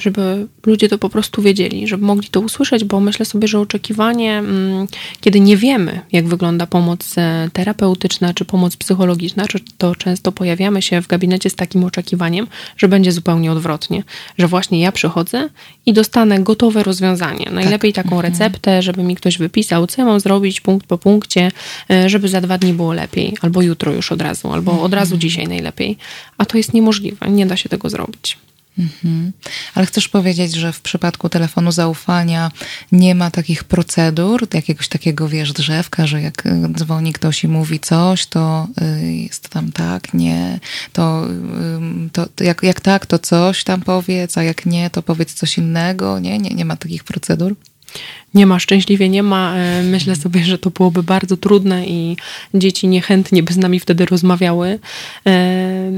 Speaker 3: żeby ludzie to po prostu wiedzieli, żeby mogli to usłyszeć, bo myślę sobie, że oczekiwanie, mm, kiedy nie wiemy, jak wygląda pomoc e, terapeutyczna czy pomoc psychologiczna, to często pojawiamy się w gabinecie z takim oczekiwaniem, że będzie zupełnie odwrotnie, że właśnie ja przychodzę i dostanę gotowe rozwiązanie. Najlepiej tak. taką mhm. receptę, żeby mi ktoś wypisał, co ja mam zrobić punkt po punkcie, e, żeby za dwa dni było lepiej, albo jutro już od razu, albo od razu mhm. dzisiaj najlepiej. A to jest niemożliwe, nie da się tego zrobić.
Speaker 1: Mhm. Ale chcesz powiedzieć, że w przypadku telefonu zaufania nie ma takich procedur, jakiegoś takiego, wiesz, drzewka, że jak y, dzwoni ktoś i mówi coś, to y, jest tam tak, nie, to, to jak, jak tak, to coś tam powiedz, a jak nie, to powiedz coś innego. Nie, nie, nie ma takich procedur?
Speaker 3: Nie ma, szczęśliwie nie ma. E, myślę sobie, że to byłoby bardzo trudne i dzieci niechętnie by z nami wtedy rozmawiały. E,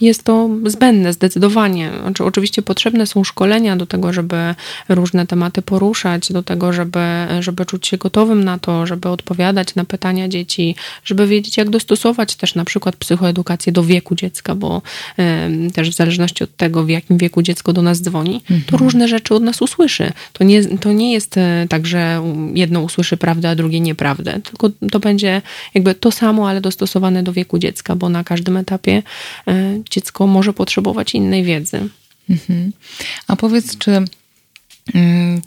Speaker 3: jest to zbędne zdecydowanie. Znaczy, oczywiście potrzebne są szkolenia do tego, żeby różne tematy poruszać, do tego, żeby, żeby czuć się gotowym na to, żeby odpowiadać na pytania dzieci, żeby wiedzieć, jak dostosować też na przykład psychoedukację do wieku dziecka, bo też w zależności od tego, w jakim wieku dziecko do nas dzwoni, to mhm. różne rzeczy od nas usłyszy. To nie, to nie jest e, także jedno usłyszy prawdę, a drugie nieprawdę. Tylko to będzie jakby to samo, ale dostosowane do wieku dziecka, bo na każdym etapie e, dziecko może potrzebować innej wiedzy. Mhm.
Speaker 1: A powiedz, czy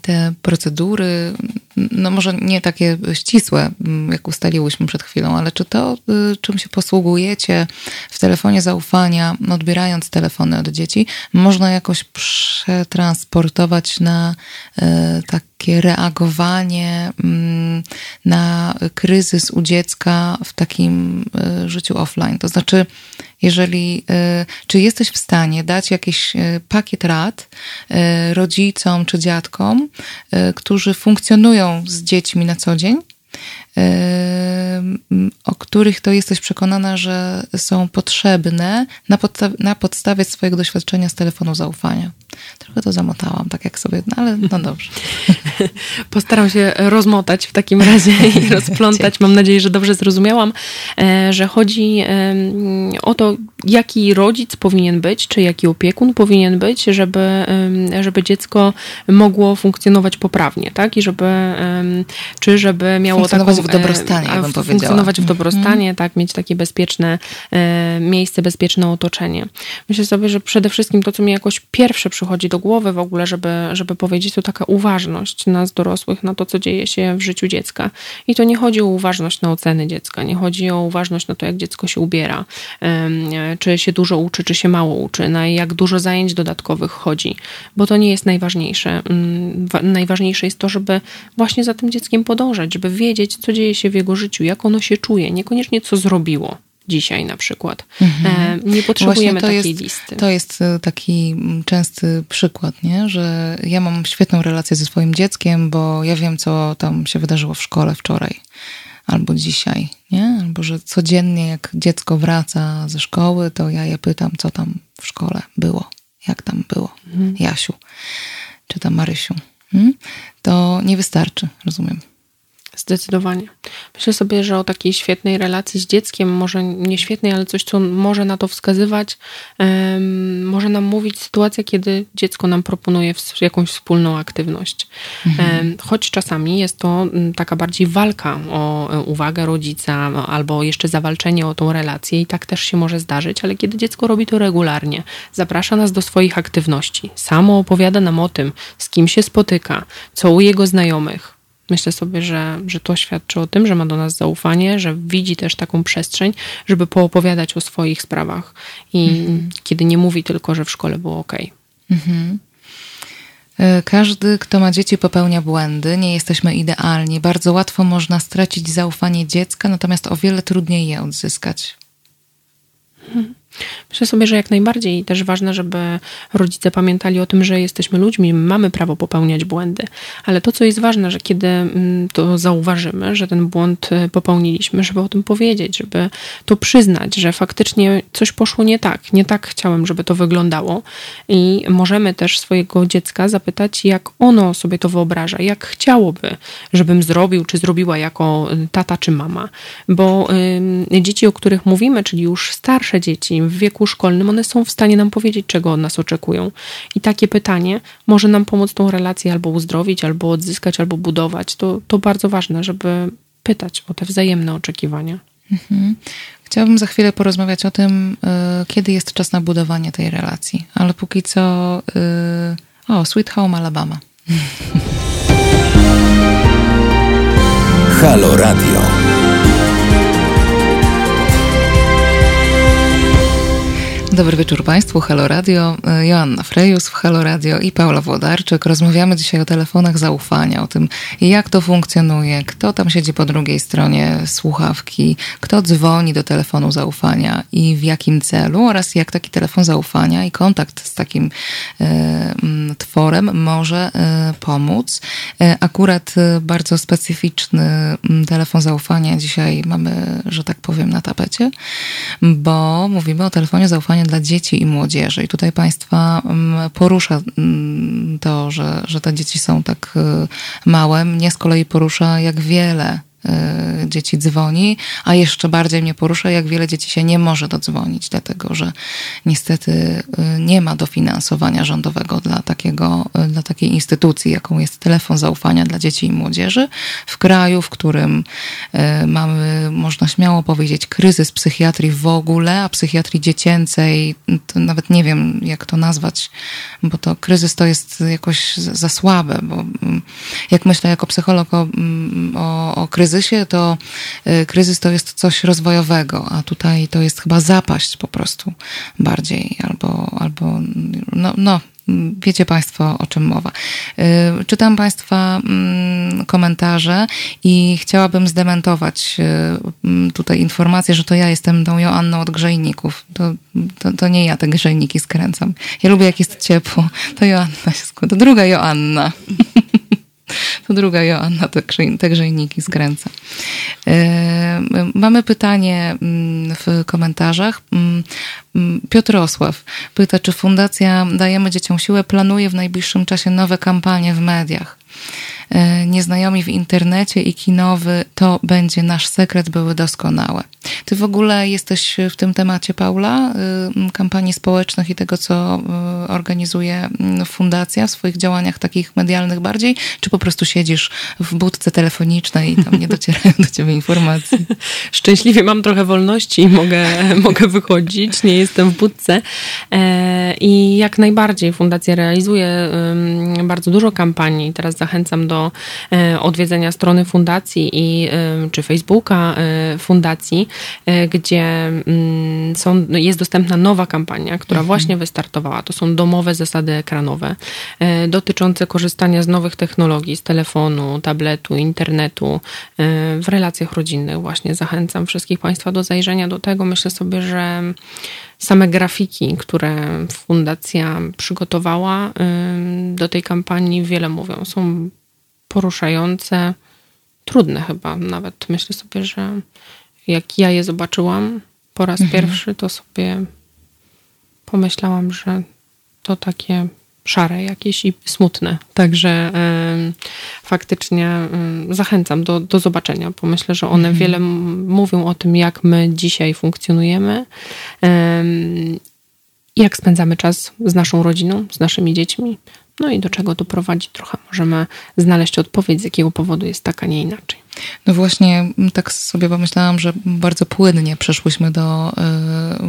Speaker 1: te procedury, no może nie takie ścisłe, mm, jak ustaliłyśmy przed chwilą, ale czy to, y, czym się posługujecie w telefonie zaufania, odbierając telefony od dzieci, można jakoś przetransportować na y, takie reagowanie mm, na kryzys u dziecka w takim y, życiu offline? To znaczy, jeżeli, czy jesteś w stanie dać jakiś pakiet rad rodzicom czy dziadkom, którzy funkcjonują z dziećmi na co dzień, o których to jesteś przekonana, że są potrzebne na, podsta- na podstawie swojego doświadczenia z telefonu zaufania. Trochę to zamotałam, tak jak sobie, no ale no dobrze.
Speaker 3: Postaram się rozmotać w takim razie i rozplątać. Mam nadzieję, że dobrze zrozumiałam, e, że chodzi o to, jaki rodzic powinien być, czy jaki opiekun powinien być, żeby, żeby dziecko mogło funkcjonować poprawnie, tak? I żeby, czy żeby miało
Speaker 1: taką, w dobrostanie, ja bym powiedziała.
Speaker 3: Funkcjonować w mhm. dobrostanie, mm. tak? Mieć takie bezpieczne e, miejsce, bezpieczne otoczenie. Myślę sobie, że przede wszystkim to, co mi jakoś pierwsze przychodzi przychodzi do głowy w ogóle, żeby, żeby powiedzieć, to taka uważność nas dorosłych na to, co dzieje się w życiu dziecka. I to nie chodzi o uważność na oceny dziecka, nie chodzi o uważność na to, jak dziecko się ubiera, czy się dużo uczy, czy się mało uczy, na jak dużo zajęć dodatkowych chodzi, bo to nie jest najważniejsze. Mm, najważniejsze jest to, żeby właśnie za tym dzieckiem podążać, żeby wiedzieć, co dzieje się w jego życiu, jak ono się czuje, niekoniecznie co zrobiło dzisiaj na przykład. Mhm. E, nie potrzebujemy takiej
Speaker 1: jest,
Speaker 3: listy.
Speaker 1: To jest e, taki częsty przykład, nie? że ja mam świetną relację ze swoim dzieckiem, bo ja wiem, co tam się wydarzyło w szkole wczoraj albo dzisiaj, nie? Albo że codziennie jak dziecko wraca ze szkoły, to ja je pytam, co tam w szkole było, jak tam było, mhm. Jasiu, czy tam Marysiu. Hmm? To nie wystarczy, rozumiem.
Speaker 3: Zdecydowanie. Myślę sobie, że o takiej świetnej relacji z dzieckiem, może nie świetnej, ale coś, co może na to wskazywać, um, może nam mówić sytuacja, kiedy dziecko nam proponuje jakąś wspólną aktywność. Mhm. Um, choć czasami jest to taka bardziej walka o e, uwagę rodzica, albo jeszcze zawalczenie o tą relację, i tak też się może zdarzyć, ale kiedy dziecko robi to regularnie, zaprasza nas do swoich aktywności, samo opowiada nam o tym, z kim się spotyka, co u jego znajomych, Myślę sobie, że, że to świadczy o tym, że ma do nas zaufanie, że widzi też taką przestrzeń, żeby poopowiadać o swoich sprawach. I mhm. kiedy nie mówi tylko, że w szkole było ok. Mhm.
Speaker 1: E, każdy, kto ma dzieci, popełnia błędy. Nie jesteśmy idealni. Bardzo łatwo można stracić zaufanie dziecka, natomiast o wiele trudniej je odzyskać.
Speaker 3: Mhm. Myślę sobie, że jak najbardziej też ważne, żeby rodzice pamiętali o tym, że jesteśmy ludźmi, mamy prawo popełniać błędy, ale to, co jest ważne, że kiedy mm, to zauważymy, że ten błąd e, popełniliśmy, żeby o tym powiedzieć, żeby to przyznać, że faktycznie coś poszło nie tak, nie tak chciałem, żeby to wyglądało. I możemy też swojego dziecka zapytać, jak ono sobie to wyobraża, jak chciałoby, żebym zrobił, czy zrobiła jako e, tata, czy mama, bo y, dzieci, o których mówimy, czyli już starsze dzieci, w wieku szkolnym, one są w stanie nam powiedzieć, czego od nas oczekują. I takie pytanie może nam pomóc tą relację albo uzdrowić, albo odzyskać, albo budować. To, to bardzo ważne, żeby pytać o te wzajemne oczekiwania. Mhm.
Speaker 1: Chciałabym za chwilę porozmawiać o tym, y, kiedy jest czas na budowanie tej relacji, ale póki co. Y, o, Sweet Home Alabama. Halo Radio. Dobry wieczór Państwu, Halo Radio. Joanna Frejus w Halo Radio i Paula Włodarczyk. Rozmawiamy dzisiaj o telefonach zaufania, o tym jak to funkcjonuje, kto tam siedzi po drugiej stronie słuchawki, kto dzwoni do telefonu zaufania i w jakim celu oraz jak taki telefon zaufania i kontakt z takim e, tworem może e, pomóc. Akurat bardzo specyficzny telefon zaufania dzisiaj mamy, że tak powiem, na tapecie, bo mówimy o telefonie zaufania dla dzieci i młodzieży. I tutaj Państwa mm, porusza mm, to, że, że te dzieci są tak y, małe. Mnie z kolei porusza, jak wiele dzieci dzwoni, a jeszcze bardziej mnie porusza, jak wiele dzieci się nie może dodzwonić, dlatego że niestety nie ma dofinansowania rządowego dla, takiego, dla takiej instytucji, jaką jest telefon zaufania dla dzieci i młodzieży. W kraju, w którym mamy, można śmiało powiedzieć, kryzys psychiatrii w ogóle, a psychiatrii dziecięcej, nawet nie wiem, jak to nazwać, bo to kryzys to jest jakoś za słabe, bo mm, jak myślę jako psycholog o, mm, o, o kryzysie, to y, kryzys to jest coś rozwojowego, a tutaj to jest chyba zapaść po prostu bardziej, albo, albo no, no Wiecie Państwo, o czym mowa. Y, czytam Państwa mm, komentarze i chciałabym zdementować y, tutaj informację, że to ja jestem tą Joanną od grzejników. To, to, to, nie ja te grzejniki skręcam. Ja lubię, jak jest ciepło. To Joanna się składa. To druga Joanna. To druga Joanna te, grzejniki skręca. E, mamy pytanie mm, w komentarzach. Mm, mm, Piotr Osław pyta, czy Fundacja Dajemy Dzieciom Siłę planuje w najbliższym czasie nowe kampanie w mediach? E, nieznajomi w internecie i kinowy to będzie nasz sekret były doskonałe. Ty w ogóle jesteś w tym temacie, Paula, y, kampanii społecznych i tego, co y, organizuje fundacja w swoich działaniach takich medialnych bardziej, czy po prostu siedzisz w budce telefonicznej i tam nie docierają do ciebie informacje?
Speaker 3: Szczęśliwie mam trochę wolności i mogę, mogę wychodzić, nie jestem w budce. E, I jak najbardziej fundacja realizuje bardzo dużo kampanii. Teraz zachęcam do e, odwiedzenia strony fundacji i czy Facebooka e, fundacji E, gdzie mm, są, no, jest dostępna nowa kampania, która mhm. właśnie wystartowała. To są domowe zasady ekranowe e, dotyczące korzystania z nowych technologii, z telefonu, tabletu, internetu e, w relacjach rodzinnych. Właśnie zachęcam wszystkich Państwa do zajrzenia do tego. Myślę sobie, że same grafiki, które fundacja przygotowała do tej kampanii, wiele mówią. Są poruszające, trudne chyba nawet. Myślę sobie, że jak ja je zobaczyłam po raz mhm. pierwszy, to sobie pomyślałam, że to takie szare jakieś i smutne. Także y, faktycznie y, zachęcam do, do zobaczenia, bo myślę, że one mhm. wiele mówią o tym, jak my dzisiaj funkcjonujemy, y, jak spędzamy czas z naszą rodziną, z naszymi dziećmi. No i do czego to prowadzi, trochę możemy znaleźć odpowiedź, z jakiego powodu jest tak, a nie inaczej.
Speaker 1: No właśnie, mm, tak sobie pomyślałam, że bardzo płynnie przeszłyśmy do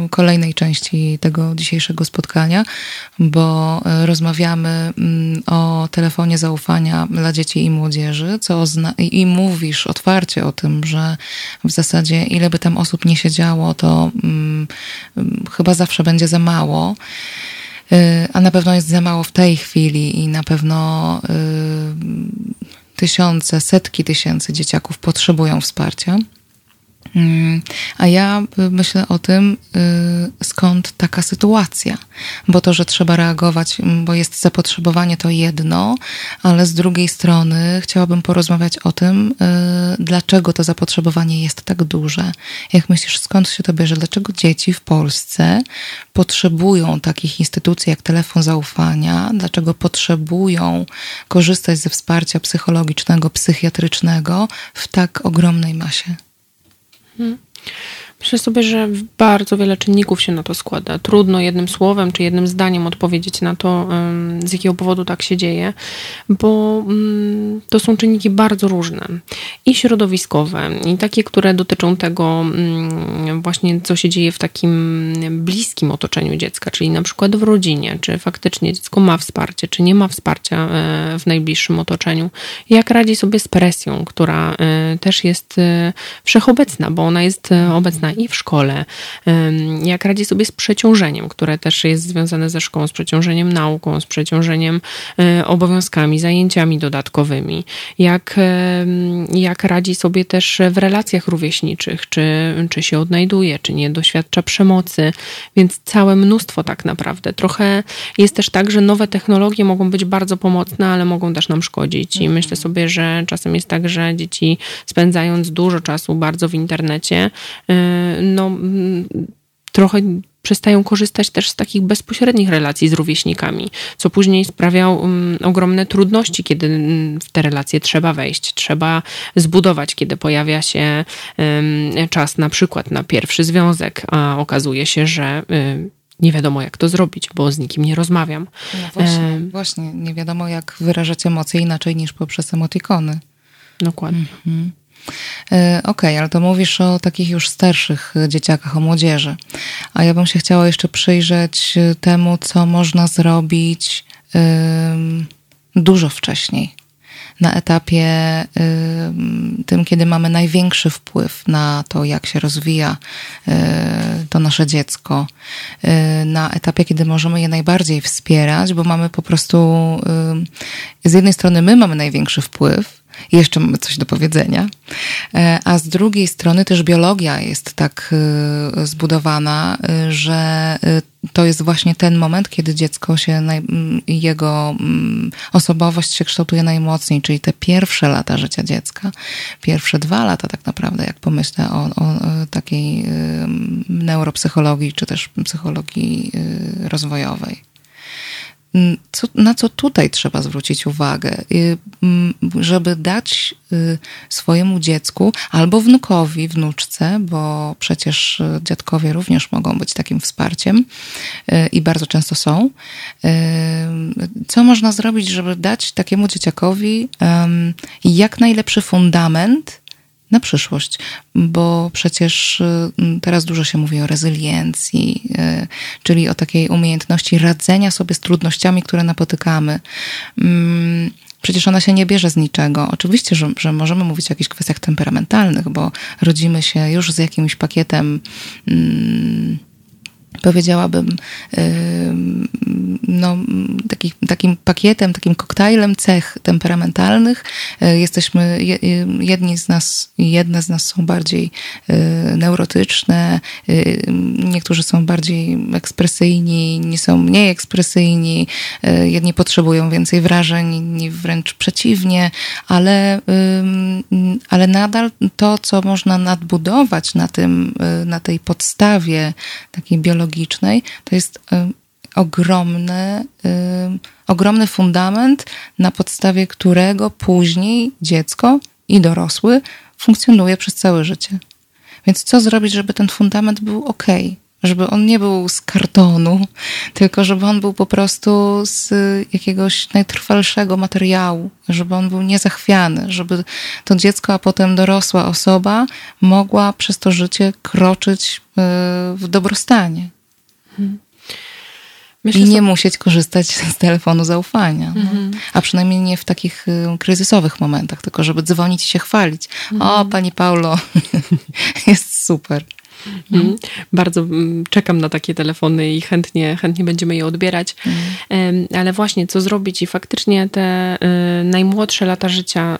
Speaker 1: y, kolejnej części tego dzisiejszego spotkania, bo y, rozmawiamy y, o telefonie zaufania dla dzieci i młodzieży, co i mówisz otwarcie o tym, że w zasadzie ile by tam osób nie siedziało, to mm, mm, chyba zawsze będzie za mało. Y, a na pewno jest za mało w tej chwili i na pewno y, tysiące, setki tysięcy dzieciaków potrzebują wsparcia. Mm, a ja myślę o tym, y, skąd taka sytuacja. Bo to, że trzeba reagować, mm, bo jest zapotrzebowanie, to jedno, ale z drugiej strony chciałabym porozmawiać o tym, y, dlaczego to zapotrzebowanie jest tak duże. Jak myślisz, skąd się to bierze? Dlaczego dzieci w Polsce potrzebują takich instytucji jak telefon zaufania? Dlaczego potrzebują korzystać ze wsparcia psychologicznego, psychiatrycznego w tak ogromnej masie?
Speaker 3: Hmm. Myślę sobie, że bardzo wiele czynników się na to składa. Trudno jednym słowem czy jednym zdaniem odpowiedzieć na to, z jakiego powodu tak się dzieje, bo mm, to są czynniki bardzo różne i środowiskowe, i takie, które dotyczą tego mm, właśnie, co się dzieje w takim bliskim otoczeniu dziecka, czyli na przykład w rodzinie, czy faktycznie dziecko ma wsparcie, czy nie ma wsparcia e, w najbliższym otoczeniu, jak radzi sobie z presją, która e, też jest e, wszechobecna, bo ona jest obecna i w szkole, jak radzi sobie z przeciążeniem, które też jest związane ze szkołą, z przeciążeniem nauką, z przeciążeniem e, obowiązkami, zajęciami dodatkowymi, jak, jak radzi sobie też w relacjach rówieśniczych, czy, czy się odnajduje, czy nie doświadcza przemocy, więc całe mnóstwo tak naprawdę. Trochę jest też tak, że nowe technologie mogą być bardzo pomocne, ale mogą też nam szkodzić i mhm. myślę sobie, że czasem jest tak, że dzieci spędzając dużo czasu bardzo w internecie, no, trochę przestają korzystać też z takich bezpośrednich relacji z rówieśnikami, co później sprawia um, ogromne trudności, kiedy um, w te relacje trzeba wejść, trzeba zbudować, kiedy pojawia się um, czas na przykład na pierwszy związek, a okazuje się, że nie wiadomo, jak to zrobić, bo z nikim nie rozmawiam.
Speaker 1: No właśnie, e... właśnie, nie wiadomo, jak wyrażać emocje inaczej niż poprzez emotikony.
Speaker 3: Dokładnie. Mhm.
Speaker 1: E, okej, okay, ale to mówisz o takich już starszych dzieciakach, o młodzieży. A ja bym się chciała jeszcze przyjrzeć temu, co można zrobić dużo wcześniej na etapie tym, kiedy mamy największy wpływ na to, jak się rozwija to nasze dziecko, na etapie, kiedy możemy je najbardziej wspierać, bo mamy po prostu, z jednej strony my mamy największy wpływ, jeszcze mamy coś do powiedzenia. E, a z drugiej strony też biologia jest tak e, zbudowana, e, że to jest właśnie ten moment, kiedy dziecko się, jego osobowość się kształtuje najmocniej, czyli te pierwsze lata życia dziecka, pierwsze dwa lata tak naprawdę, jak pomyślę o, o takiej neuropsychologii, czy też psychologii rozwojowej. Co, na co tutaj trzeba zwrócić uwagę, y, żeby dać y, swojemu dziecku albo wnukowi, wnuczce, bo przecież y, dziadkowie również mogą być takim wsparciem i bardzo często są. Co można zrobić, żeby dać takiemu dzieciakowi jak najlepszy fundament na przyszłość, bo przecież y, teraz dużo się mówi o rezyliencji, y, czyli o takiej umiejętności radzenia sobie z trudnościami, które napotykamy. Mm, przecież ona się nie bierze z niczego. Oczywiście, że, że możemy mówić o jakichś kwestiach temperamentalnych, bo rodzimy się już z jakimś pakietem. Hmm, powiedziałabym, no, taki, takim pakietem, takim koktajlem cech temperamentalnych. E, jesteśmy, jedni z nas, jedne z nas są bardziej e, neurotyczne, e, niektórzy są bardziej ekspresyjni, inni są mniej ekspresyjni, jedni potrzebują więcej wrażeń, inni wręcz przeciwnie, ale, ale nadal to, co można nadbudować na, tym, na tej podstawie takiej biologicznej, pedagogicznej, to jest y, ogromny, y, ogromny fundament, na podstawie którego później dziecko i dorosły funkcjonuje przez całe życie. Więc co zrobić, żeby ten fundament był ok? Żeby on nie był z kartonu, tylko żeby on był po prostu z jakiegoś najtrwalszego materiału, żeby on był niezachwiany, żeby to dziecko, a potem dorosła osoba mogła przez to życie kroczyć y, w dobrostanie. Myślę, I nie sobie... musieć korzystać z telefonu zaufania. No. Mhm. A przynajmniej nie w takich y, kryzysowych momentach, tylko żeby dzwonić i się chwalić. Mhm. O, pani Paulo, jest super.
Speaker 3: Mhm. Bardzo mm, czekam na takie telefony i chętnie, chętnie będziemy je odbierać. Mhm. Ale właśnie, co zrobić? I faktycznie te y, najmłodsze lata życia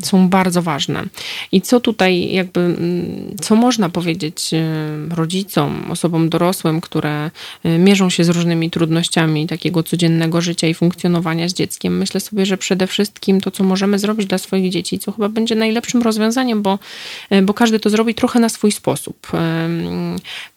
Speaker 3: y, są bardzo ważne. I co tutaj jakby, mm, co można powiedzieć y, rodzicom, osobom dorosłym, które mierzą się z różnymi trudnościami takiego codziennego życia i funkcjonowania z dzieckiem? Myślę sobie, że przede wszystkim to, co możemy zrobić dla swoich dzieci, co chyba będzie najlepszym rozwiązaniem, bo, bo każdy to zrobi trochę na swój sposób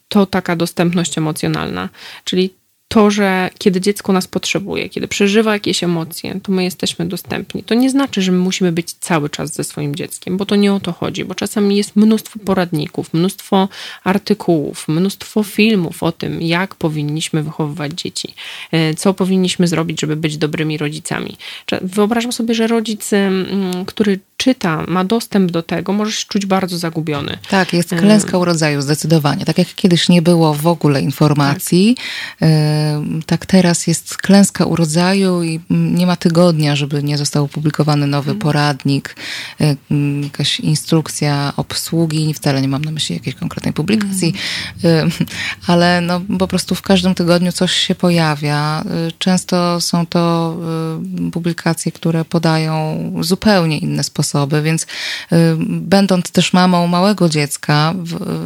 Speaker 3: to taka dostępność emocjonalna. Czyli to, że kiedy dziecko nas potrzebuje, kiedy przeżywa jakieś emocje, to my jesteśmy dostępni. To nie znaczy, że my musimy być cały czas ze swoim dzieckiem, bo to nie o to chodzi, bo czasami jest mnóstwo poradników, mnóstwo artykułów, mnóstwo filmów o tym, jak powinniśmy wychowywać dzieci, e, co powinniśmy zrobić, żeby być dobrymi rodzicami. Wyobrażam sobie, że rodzic, który czyta, ma dostęp do tego, może się czuć bardzo zagubiony.
Speaker 1: Tak, jest klęska urodzaju zdecydowanie. Tak jak kiedyś nie było w ogóle informacji, tak, tak teraz jest klęska urodzaju i nie ma tygodnia, żeby nie został opublikowany nowy mhm. poradnik, jakaś instrukcja obsługi, wcale nie mam na myśli jakiejś konkretnej publikacji, ale no po prostu w każdym tygodniu coś się pojawia. Często są to publikacje, które podają zupełnie inne sposoby sposoby, więc y, będąc też mamą małego dziecka,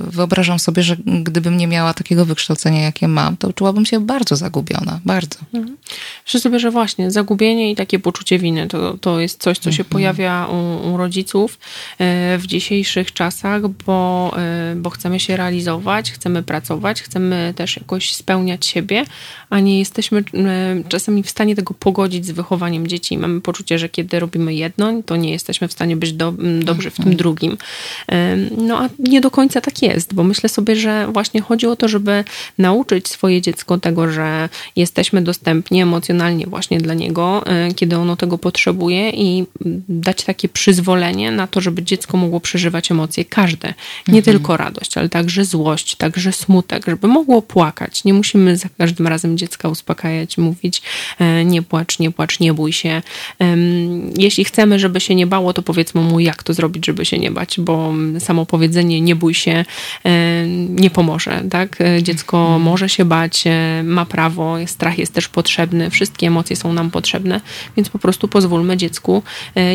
Speaker 1: wyobrażam sobie, że gdybym nie miała takiego wykształcenia, jakie mam, to czułabym się bardzo zagubiona, bardzo.
Speaker 3: Mhm. Myślę sobie, że właśnie zagubienie i takie poczucie winy to, to jest coś, co się mhm. pojawia u, u rodziców e, w dzisiejszych czasach, bo, e, bo chcemy się realizować, chcemy pracować, chcemy też jakoś spełniać siebie, a nie jesteśmy czasami w stanie tego pogodzić z wychowaniem dzieci. Mamy poczucie, że kiedy robimy jedno, to nie jesteśmy w stanie być do, dobrzy w tym mhm. drugim. No a nie do końca tak jest, bo myślę sobie, że właśnie chodzi o to, żeby nauczyć swoje dziecko tego, że jesteśmy dostępni emocjonalnie właśnie dla niego, kiedy ono tego potrzebuje i dać takie przyzwolenie na to, żeby dziecko mogło przeżywać emocje każde. Nie mhm. tylko radość, ale także złość, także smutek, żeby mogło płakać. Nie musimy za każdym razem dziecka uspokajać, mówić e, nie płacz, nie płacz, nie bój się. Jeśli chcemy, żeby się nie bało, to powiedzmy mu, jak to zrobić, żeby się nie bać, bo samo powiedzenie nie bój się e, nie pomoże. Tak? E, dziecko mhm. może się bać, ma prawo, strach jest też potrzebny, wszystkie emocje są nam potrzebne, więc po prostu pozwólmy dziecku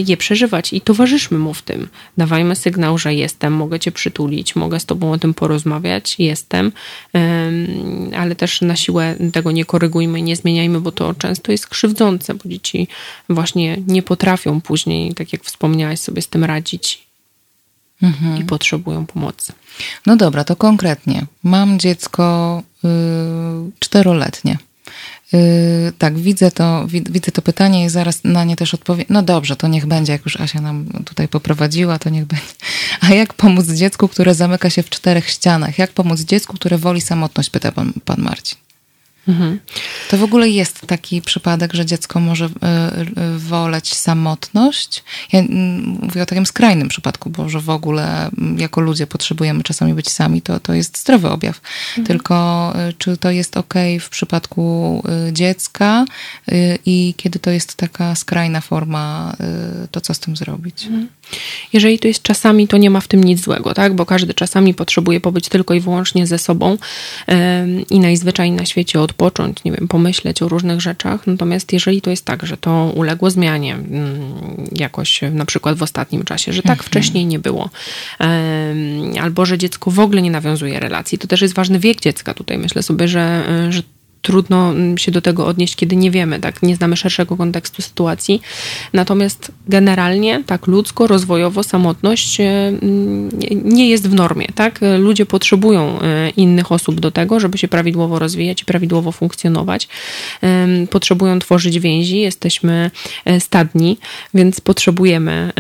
Speaker 3: je przeżywać i towarzyszmy mu w tym. Dawajmy sygnał, że jestem, mogę cię przytulić, mogę z tobą o tym porozmawiać, jestem, ale też na siłę tego nie korygujmy, nie zmieniajmy, bo to często jest krzywdzące, bo dzieci właśnie nie potrafią później, tak jak wspomniałaś, sobie z tym radzić mhm. i potrzebują pomocy.
Speaker 1: No dobra, to konkretnie. Mam dziecko yy, czteroletnie. Yy, tak, widzę to, widzę to pytanie i zaraz na nie też odpowiem. No dobrze, to niech będzie, jak już Asia nam tutaj poprowadziła, to niech będzie. A jak pomóc dziecku, które zamyka się w czterech ścianach? Jak pomóc dziecku, które woli samotność, pyta pan, pan Marcin. Mhm. To w ogóle jest taki przypadek, że dziecko może y, y, woleć samotność. Ja mm, mówię o takim skrajnym przypadku, bo że w ogóle mm, jako ludzie potrzebujemy czasami być sami, to, to jest zdrowy objaw. Mhm. Tylko y, czy to jest ok w przypadku dziecka i kiedy to jest taka skrajna forma, to co z tym zrobić? Mhm.
Speaker 3: Jeżeli to jest czasami, to nie ma w tym nic złego, tak? Bo każdy czasami potrzebuje pobyć tylko i wyłącznie ze sobą i najzwyczajniej na świecie od odpocząć, nie wiem, pomyśleć o różnych rzeczach. Natomiast jeżeli to jest tak, że to uległo zmianie mm, jakoś na przykład w ostatnim czasie, że tak mhm. wcześniej nie było, albo że dziecko w ogóle nie nawiązuje relacji, to też jest ważny wiek dziecka tutaj. Myślę sobie, że, że trudno mm, się do tego odnieść, kiedy nie wiemy, tak, nie znamy szerszego kontekstu sytuacji. Natomiast generalnie, tak ludzko, rozwojowo samotność e, mm, nie jest w normie, tak? Ludzie potrzebują e, innych osób do tego, żeby się prawidłowo rozwijać i prawidłowo funkcjonować. Potrzebują tworzyć więzi, jesteśmy e, stadni, więc potrzebujemy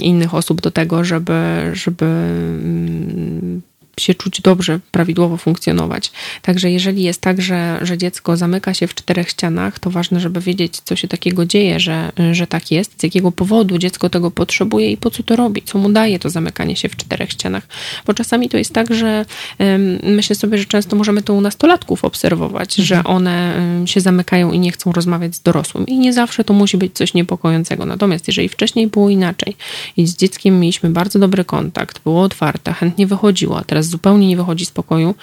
Speaker 3: innych osób do tego, żeby, żeby mm, się czuć dobrze, prawidłowo funkcjonować. Także jeżeli jest tak, że, że dziecko zamyka się w czterech ścianach, to ważne, żeby wiedzieć, co się takiego dzieje, że, że tak jest, z jakiego powodu dziecko tego potrzebuje i po co to robi, co mu daje to zamykanie się w czterech ścianach. Bo czasami to jest tak, że myślę sobie, że często możemy to u nastolatków obserwować, mhm. że one się zamykają i nie chcą rozmawiać z dorosłym. I nie zawsze to musi być coś niepokojącego. Natomiast jeżeli wcześniej było inaczej i z dzieckiem mieliśmy bardzo dobry kontakt, było otwarte, chętnie wychodziło, a teraz zupełnie nie wychodzi z pokoju,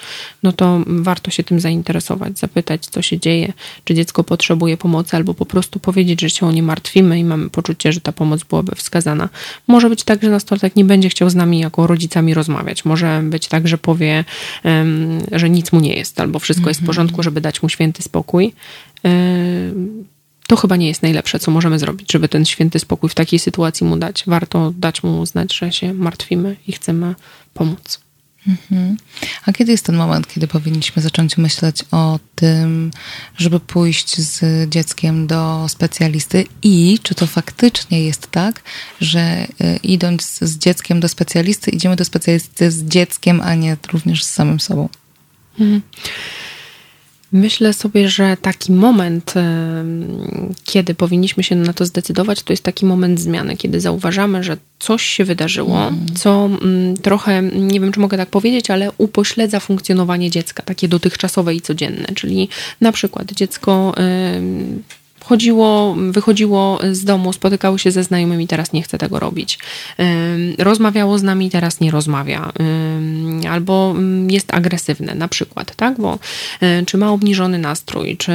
Speaker 3: no to warto się tym zainteresować, zapytać, co się dzieje, czy dziecko potrzebuje pomocy, albo po prostu powiedzieć, że się o nie martwimy i mamy poczucie, że ta pomoc byłaby wskazana. Może być tak, że nastolatek nie będzie chciał z nami jako rodzicami rozmawiać. Może być tak, że powie, że nic mu nie jest, albo wszystko jest w mhm. porządku, żeby dać mu święty spokój to chyba nie jest najlepsze, co możemy zrobić, żeby ten święty spokój w takiej sytuacji mu dać. Warto dać mu znać, że się martwimy i chcemy pomóc.
Speaker 1: Mhm. A kiedy jest ten moment, kiedy powinniśmy zacząć myśleć o tym, żeby pójść z dzieckiem do specjalisty i czy to faktycznie jest tak, że y, idąc z dzieckiem do specjalisty, idziemy do specjalisty z dzieckiem, a nie również z samym sobą? Mhm.
Speaker 3: Myślę sobie, że taki moment, kiedy powinniśmy się na to zdecydować, to jest taki moment zmiany, kiedy zauważamy, że coś się wydarzyło, mm. co mm, trochę, nie wiem czy mogę tak powiedzieć, ale upośledza funkcjonowanie dziecka, takie dotychczasowe i codzienne. Czyli na przykład dziecko chodziło, wychodziło z domu, spotykało się ze znajomymi, teraz nie chce tego robić. Rozmawiało z nami, teraz nie rozmawia. Albo mm, jest agresywne na przykład, tak? Bo e, czy ma obniżony nastrój, czy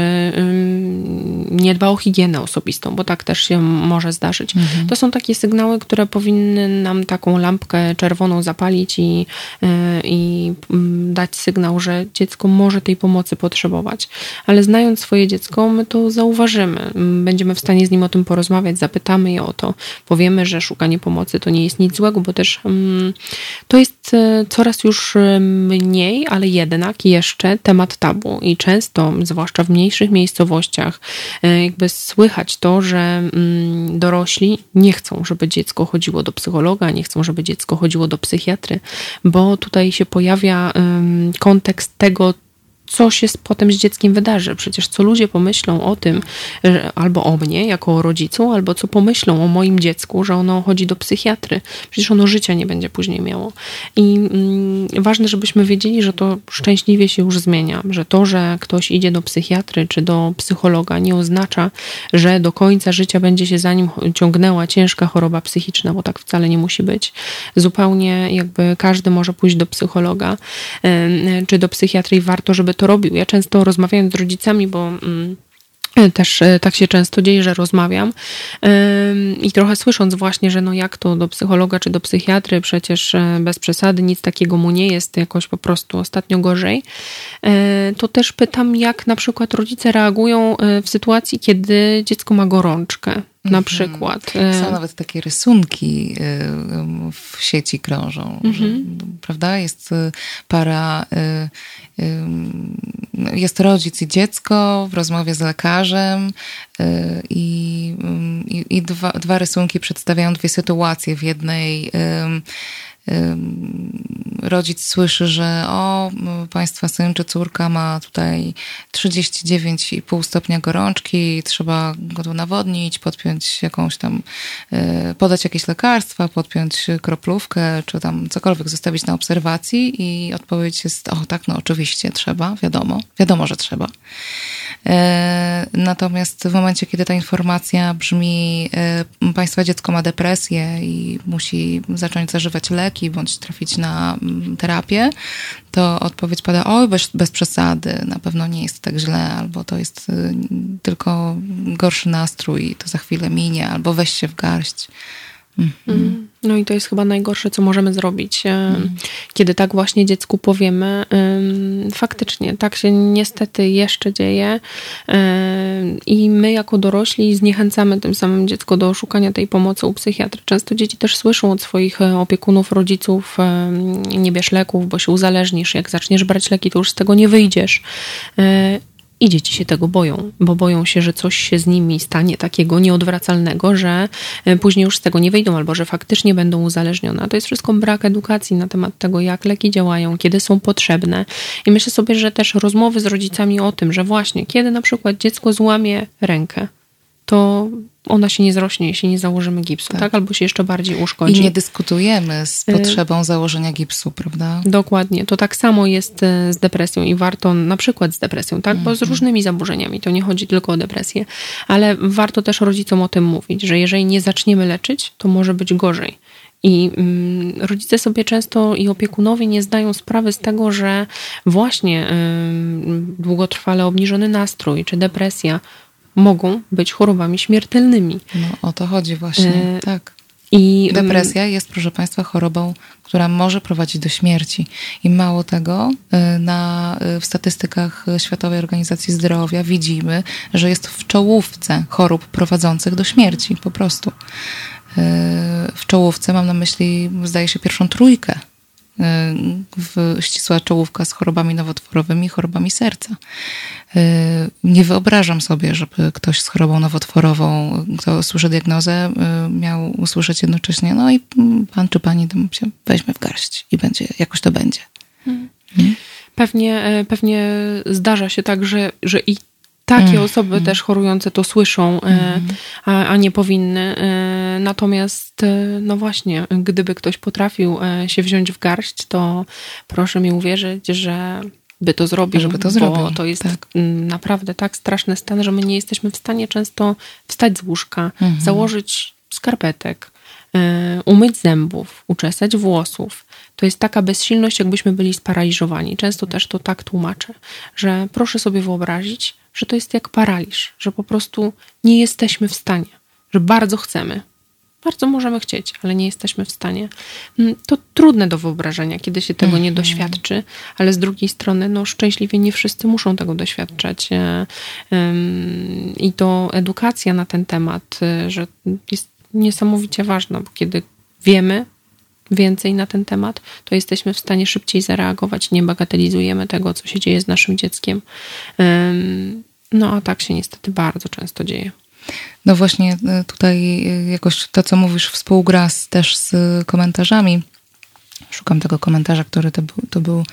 Speaker 3: nie dba o higienę osobistą, bo tak też się może zdarzyć. Mhm. To są takie sygnały, które powinny nam taką lampkę czerwoną zapalić i, e, i mm, dać sygnał, że dziecko może tej pomocy potrzebować. Ale znając swoje dziecko, my to zauważymy będziemy w stanie z nim o tym porozmawiać, zapytamy je o to, powiemy, że szukanie pomocy to nie jest nic złego, bo też to jest e, coraz już e, mniej, ale jednak jeszcze temat tabu i często, zwłaszcza w mniejszych miejscowościach, e, jakby słychać to, że dorośli nie chcą, żeby dziecko chodziło do psychologa, nie chcą, żeby dziecko chodziło do psychiatry, bo tutaj się pojawia kontekst tego, co się potem z dzieckiem wydarzy. Przecież co ludzie pomyślą o tym, że, albo o mnie jako o rodzicu, albo co pomyślą o moim dziecku, że ono chodzi do psychiatry. Przecież ono życia nie będzie później miało. I mm, ważne, żebyśmy wiedzieli, że to szczęśliwie się już zmienia, że to, że ktoś idzie do psychiatry czy do psychologa nie oznacza, że do końca życia będzie się za nim ciągnęła ciężka choroba psychiczna, bo tak wcale nie musi być. Zupełnie jakby każdy może pójść do psychologa czy do psychiatry i warto, żeby to robił. Ja często rozmawiając z rodzicami, bo mm, też e, tak się często dzieje, że rozmawiam i trochę słysząc właśnie, że no jak to do psychologa czy do psychiatry, przecież e, bez przesady nic takiego mu nie jest, jakoś po prostu ostatnio gorzej, e, to też pytam, jak na przykład rodzice reagują w sytuacji, kiedy dziecko ma gorączkę na mhm. przykład.
Speaker 1: Są nawet takie rysunki w sieci krążą, że, mhm. prawda? Jest para jest rodzic i dziecko w rozmowie z lekarzem i, i, i dwa, dwa rysunki przedstawiają dwie sytuacje. W jednej rodzic słyszy, że o, państwa syn czy córka ma tutaj 39,5 stopnia gorączki, trzeba go tu nawodnić, podpiąć jakąś tam, e, podać jakieś lekarstwa, podpiąć kroplówkę, czy tam cokolwiek zostawić na obserwacji i odpowiedź jest, o tak, no oczywiście trzeba, wiadomo, wiadomo, że trzeba. E, natomiast w momencie, kiedy ta informacja brzmi, e, państwa dziecko ma depresję i musi zacząć zażywać leki, bądź trafić na mm, terapię, to odpowiedź pada, oj, bez, bez przesady, na pewno nie jest tak źle, albo to jest y, tylko gorszy nastrój, to za chwilę minie, albo weź się w garść.
Speaker 3: Mhm. No i to jest chyba najgorsze, co możemy zrobić, mhm. kiedy tak właśnie dziecku powiemy. Faktycznie, tak się niestety jeszcze dzieje i my jako dorośli zniechęcamy tym samym dziecko do szukania tej pomocy u psychiatry. Często dzieci też słyszą od swoich e, opiekunów, rodziców, nie bierz leków, bo się uzależnisz. Jak zaczniesz brać leki, to już z tego nie wyjdziesz. I dzieci się tego boją, bo boją się, że coś się z nimi stanie takiego nieodwracalnego, że e, później już z tego nie wyjdą, albo że faktycznie będą uzależnione. To jest wszystko brak edukacji na temat tego, jak leki działają, kiedy są potrzebne. I myślę sobie, że też rozmowy z rodzicami o tym, że właśnie kiedy na przykład dziecko złamie rękę, to ona się nie zrośnie, jeśli nie założymy gipsu, tak? tak? Albo się jeszcze bardziej uszkodzi.
Speaker 1: I nie dyskutujemy z y, potrzebą założenia gipsu, prawda?
Speaker 3: Dokładnie. To tak samo jest y, z depresją i warto, na przykład z depresją, tak? Bo z mhm. różnymi zaburzeniami, to nie chodzi tylko o depresję, ale warto też rodzicom o tym mówić, że jeżeli nie zaczniemy leczyć, to może być gorzej. I mm, rodzice sobie często i opiekunowie nie zdają sprawy z tego, że właśnie długotrwale obniżony nastrój czy depresja mogą być chorobami śmiertelnymi.
Speaker 1: No, o to chodzi właśnie, e... tak. I depresja jest, proszę Państwa, chorobą, która może prowadzić do śmierci. I mało tego, e, na, e, w statystykach Światowej Organizacji Zdrowia widzimy, że jest w czołówce chorób prowadzących do śmierci, po prostu. E, w czołówce mam na myśli, zdaje się, pierwszą trójkę ścisła czołówka z chorobami nowotworowymi, chorobami serca. Y, nie wyobrażam sobie, żeby ktoś z chorobą nowotworową, kto słyszy diagnozę, y, miał usłyszeć jednocześnie, no i pan czy pani się weźmie w garść i będzie, jakoś to będzie.
Speaker 3: Hmm. Pewnie, e, pewnie zdarza się tak, że, że i takie mm. osoby mm. też chorujące to słyszą, mm. a, a, nie powinny. E, natomiast, no właśnie, gdyby ktoś potrafił się wziąć w garść, to proszę mi uwierzyć, że by to zrobił,
Speaker 1: żeby to zrobił.
Speaker 3: bo to jest tak. naprawdę tak straszny stan, że my nie jesteśmy w stanie często wstać z łóżka, mhm. założyć skarpetek, umyć zębów, uczesać włosów. To jest taka bezsilność, jakbyśmy byli sparaliżowani. Często też to tak tłumaczę, że proszę sobie wyobrazić, że to jest jak paraliż, że po prostu nie jesteśmy w stanie, że bardzo chcemy, bardzo możemy chcieć, ale nie jesteśmy w stanie. Mm, to trudne do wyobrażenia, kiedy się tego nie mhm. doświadczy, ale z drugiej strony, no szczęśliwie nie wszyscy muszą tego doświadczać. E, I to edukacja na ten temat, e, że jest niesamowicie ważna, bo kiedy wiemy więcej na ten temat, to jesteśmy w stanie szybciej zareagować, nie bagatelizujemy tego, co się dzieje z naszym dzieckiem. No a tak się niestety bardzo często dzieje.
Speaker 1: No właśnie y, tutaj y, jakoś to, co mówisz, współgra też z komentarzami. Szukam tego komentarza, który to był, to był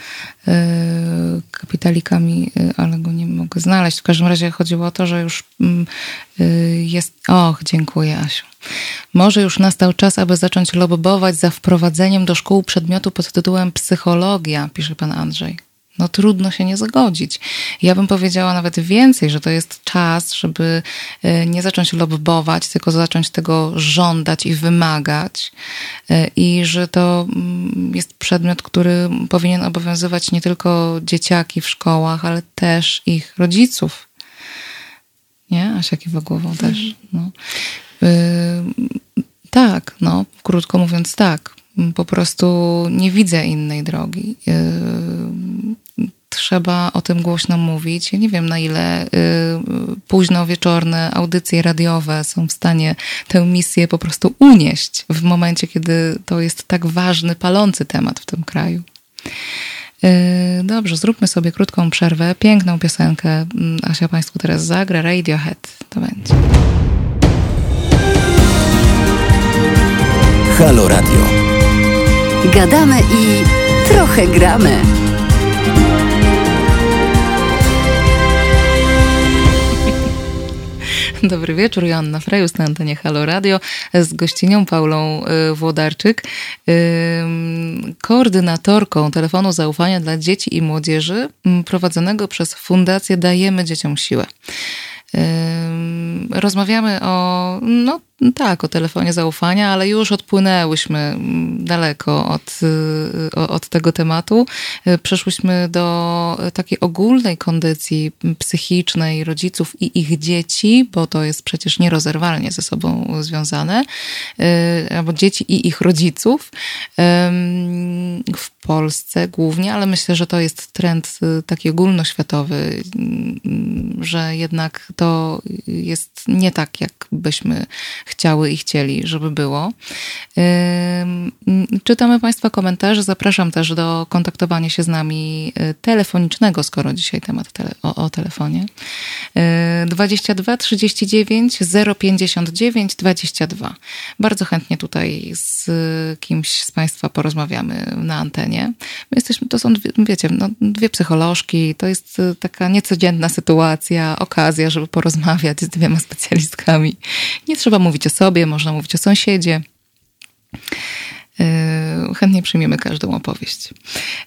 Speaker 1: yy, kapitalikami, yy, ale go nie mogę znaleźć. W każdym razie chodziło o to, że już yy, jest. Och, dziękuję, Asiu. Może już nastał czas, aby zacząć lobbować za wprowadzeniem do szkół przedmiotu pod tytułem psychologia, pisze pan Andrzej no trudno się nie zgodzić. Ja bym powiedziała nawet więcej, że to jest czas, żeby e, nie zacząć lobbować, tylko zacząć tego żądać i wymagać. E, I że to mm, jest przedmiot, który powinien obowiązywać nie tylko dzieciaki w szkołach, ale też ich rodziców. Nie? Asia kiwa głową też. Mhm. No. Yy, tak, no, krótko mówiąc tak. Po prostu nie widzę innej drogi. Yy, trzeba o tym głośno mówić. Ja nie wiem, na ile yy, późno wieczorne audycje radiowe są w stanie tę misję po prostu unieść w momencie, kiedy to jest tak ważny, palący temat w tym kraju. Yy, dobrze, zróbmy sobie krótką przerwę. Piękną piosenkę mm, Asia Państwu teraz zagra. Radiohead to będzie.
Speaker 2: Halo Radio. Gadamy i trochę gramy.
Speaker 1: Dobry wieczór, Joanna Frejus na antenie Halo Radio z gościnią Paulą y, Włodarczyk, koordynatorką telefonu zaufania dla dzieci i młodzieży prowadzonego przez Fundację Dajemy Dzieciom Siłę. Rozmawiamy o, no tak, o telefonie zaufania, ale już odpłynęłyśmy daleko od, od tego tematu. Przeszłyśmy do takiej ogólnej kondycji psychicznej rodziców i ich dzieci, bo to jest przecież nierozerwalnie ze sobą związane, albo dzieci i ich rodziców w Polsce głównie, ale myślę, że to jest trend taki ogólnoświatowy, że jednak to jest nie tak, jak byśmy chciały i chcieli, żeby było. Czytamy Państwa komentarze. Zapraszam też do kontaktowania się z nami y, telefonicznego, skoro dzisiaj temat tele, o, o telefonie. 22 39 059 22. Bardzo chętnie tutaj z kimś z Państwa porozmawiamy na antenie. My jesteśmy, to są, dwie, wiecie, no, dwie psycholożki, to jest y, taka niecodzienna sytuacja, okazja, żeby porozmawiać z dwiema specjalistkami. Nie trzeba mówić o sobie, można mówić o sąsiedzie. E, chętnie przyjmiemy każdą opowieść.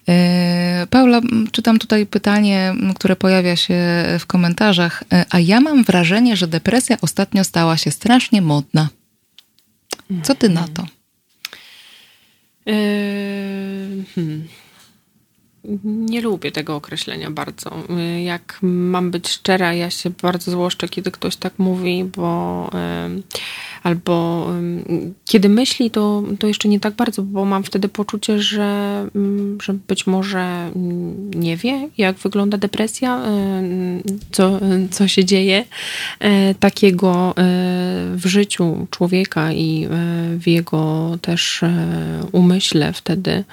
Speaker 1: E, Paula, czytam tutaj pytanie, które pojawia się w komentarzach. E, a ja mam wrażenie, że depresja ostatnio stała się strasznie modna. Co ty na to?
Speaker 3: hmm. Nie lubię tego określenia bardzo. Jak mam być szczera, ja się bardzo złoszczę, kiedy ktoś tak mówi, bo albo kiedy myśli, to, to jeszcze nie tak bardzo, bo mam wtedy poczucie, że, że być może nie wie, jak wygląda depresja, co, co się dzieje e, takiego e, w życiu człowieka i e, w jego też umyśle wtedy,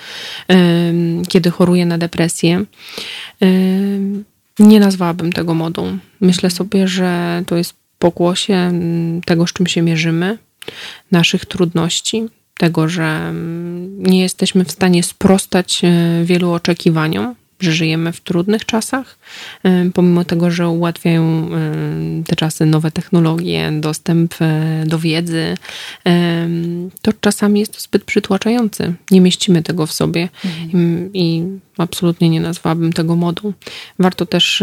Speaker 3: kiedy choruje na depresję. Nie nazwałabym tego modą. Myślę sobie, że to jest pokłosie mm, tego, z czym się mierzymy, naszych trudności, tego, że mm, nie jesteśmy w stanie sprostać e, wielu oczekiwaniom, że żyjemy w trudnych czasach, pomimo tego, że ułatwiają e, te czasy nowe technologie, dostęp do wiedzy, to czasami jest to zbyt przytłaczający. Nie mieścimy tego w sobie mhm. i absolutnie nie nazwałabym tego modą. Warto też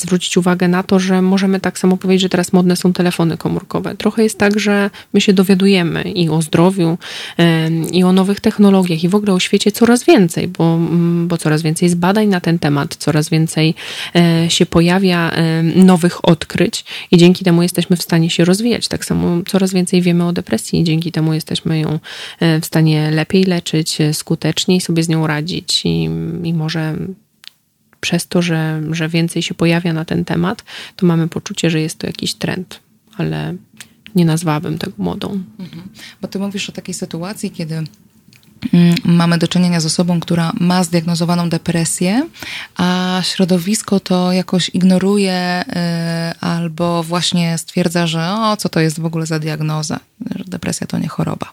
Speaker 3: zwrócić uwagę na to, że możemy tak samo powiedzieć, że teraz modne są telefony komórkowe. Trochę jest tak, że my się dowiadujemy i o zdrowiu, i o nowych technologiach, i w ogóle o świecie coraz więcej, bo, um, bo coraz więcej jest badań na ten temat, coraz więcej e, się pojawia e, nowych odkryć i dzięki temu jesteśmy w stanie się rozwijać. Tak samo coraz więcej wiemy o depresji i dzięki temu jesteśmy ją e, w stanie lepiej leczyć, skuteczniej sobie z nią radzić i, i może przez to, że, że więcej się pojawia na ten temat, to mamy poczucie, że jest to jakiś trend, ale nie nazwałabym tego modą. Mhm.
Speaker 1: Bo ty mówisz o takiej sytuacji, kiedy mamy do czynienia z osobą, która ma zdiagnozowaną depresję, a środowisko to jakoś ignoruje y, albo właśnie stwierdza, że o, co to jest w ogóle za diagnoza, że depresja to nie choroba.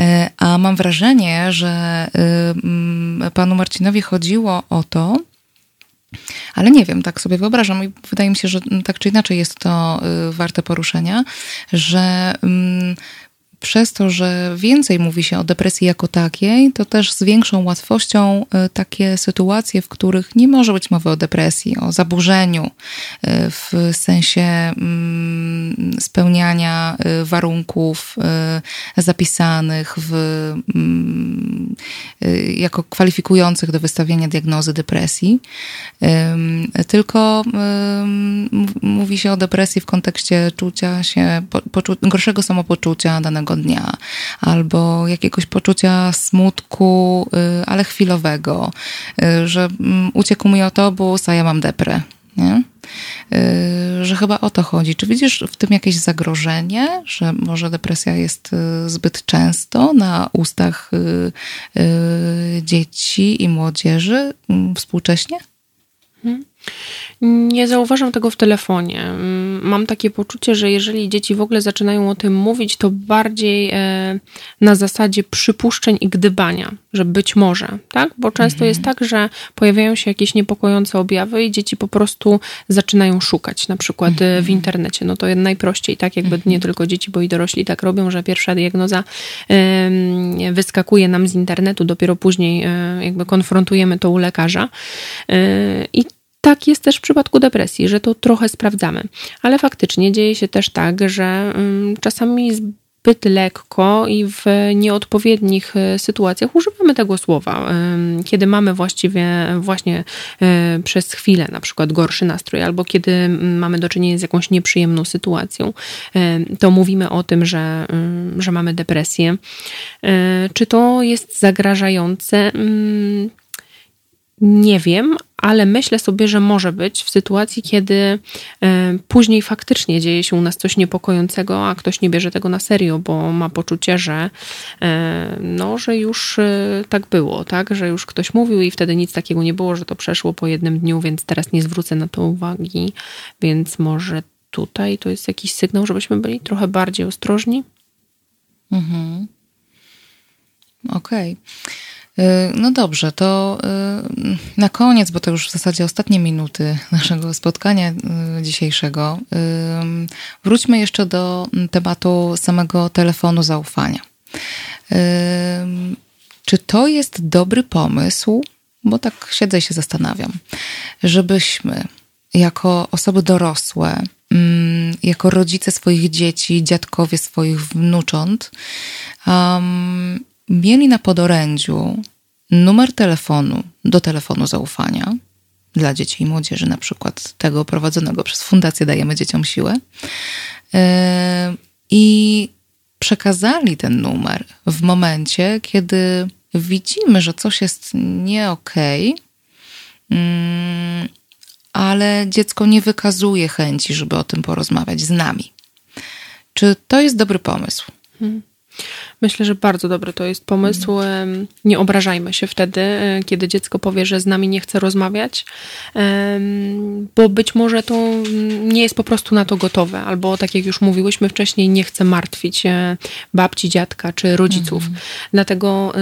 Speaker 1: Y, a mam wrażenie, że y, mm, panu Marcinowi chodziło o to, ale nie wiem, tak sobie wyobrażam i wydaje mi się, że tak czy inaczej jest to warte poruszenia, że mm, przez to, że więcej mówi się o depresji jako takiej, to też z większą łatwością e, takie sytuacje, w których nie może być mowy o depresji, o zaburzeniu e, w sensie mm, spełniania e, warunków zapisanych w, mm, jako kwalifikujących do wystawienia diagnozy depresji, tylko mówi się o depresji w kontekście czucia się, gorszego samopoczucia danego dnia, albo jakiegoś poczucia smutku, y, ale chwilowego, y, że mm, uciekł mi autobus, a ja mam deprę. Nie? Y, że chyba o to chodzi. Czy widzisz w tym jakieś zagrożenie, że może depresja jest zbyt często na ustach dzieci i młodzieży mm, współcześnie?
Speaker 3: Hmm. Nie zauważam tego w telefonie. Mm, mam takie poczucie, że jeżeli dzieci w ogóle zaczynają o tym mówić, to bardziej e, na zasadzie przypuszczeń i gdybania, że być może, tak? Bo często mhm. jest tak, że pojawiają się jakieś niepokojące objawy i dzieci po prostu zaczynają szukać, na przykład e, mhm. w internecie. No to najprościej, tak? Jakby mhm. nie tylko dzieci, bo i dorośli tak robią, że pierwsza diagnoza wyskakuje nam z internetu, dopiero później e, jakby konfrontujemy to u lekarza. I tak jest też w przypadku depresji, że to trochę sprawdzamy. Ale faktycznie dzieje się też tak, że mm, czasami zbyt lekko i w nieodpowiednich e, sytuacjach używamy tego słowa. Kiedy mamy właściwie właśnie e, przez chwilę na przykład gorszy nastrój, albo kiedy mm, mamy do czynienia z jakąś nieprzyjemną sytuacją, to mówimy o tym, że, mm, że mamy depresję. E, czy to jest zagrażające? Nie wiem, ale myślę sobie, że może być w sytuacji, kiedy e, później faktycznie dzieje się u nas coś niepokojącego, a ktoś nie bierze tego na serio, bo ma poczucie, że, e, no, że już e, tak było, tak? że już ktoś mówił i wtedy nic takiego nie było, że to przeszło po jednym dniu, więc teraz nie zwrócę na to uwagi, więc może tutaj to jest jakiś sygnał, żebyśmy byli trochę bardziej ostrożni.
Speaker 1: Mhm. Okej. Okay. Y, no dobrze, to y, na koniec, bo to już w zasadzie ostatnie minuty naszego spotkania y, dzisiejszego, wróćmy jeszcze do tematu samego telefonu zaufania. Czy to jest dobry pomysł? Bo tak siedzę i się zastanawiam, żebyśmy jako osoby dorosłe, jako rodzice swoich dzieci, dziadkowie swoich wnucząt, mieli na podorędziu numer telefonu do telefonu zaufania dla dzieci i młodzieży, na przykład tego prowadzonego przez Fundację Dajemy Dzieciom Siłę. E, I przekazali ten numer w momencie, kiedy widzimy, że coś jest nie okej, okay, mm, ale dziecko nie wykazuje chęci, żeby o tym porozmawiać z nami. Czy to jest dobry pomysł? Hmm.
Speaker 3: Myślę, że bardzo dobry to jest pomysł. Nie obrażajmy się wtedy, e, kiedy dziecko powie, że z nami nie chce rozmawiać, bo być może to nie jest po prostu na to gotowe, albo tak jak już mówiłyśmy wcześniej, nie chce martwić e, babci, dziadka czy rodziców. Mhm. Dlatego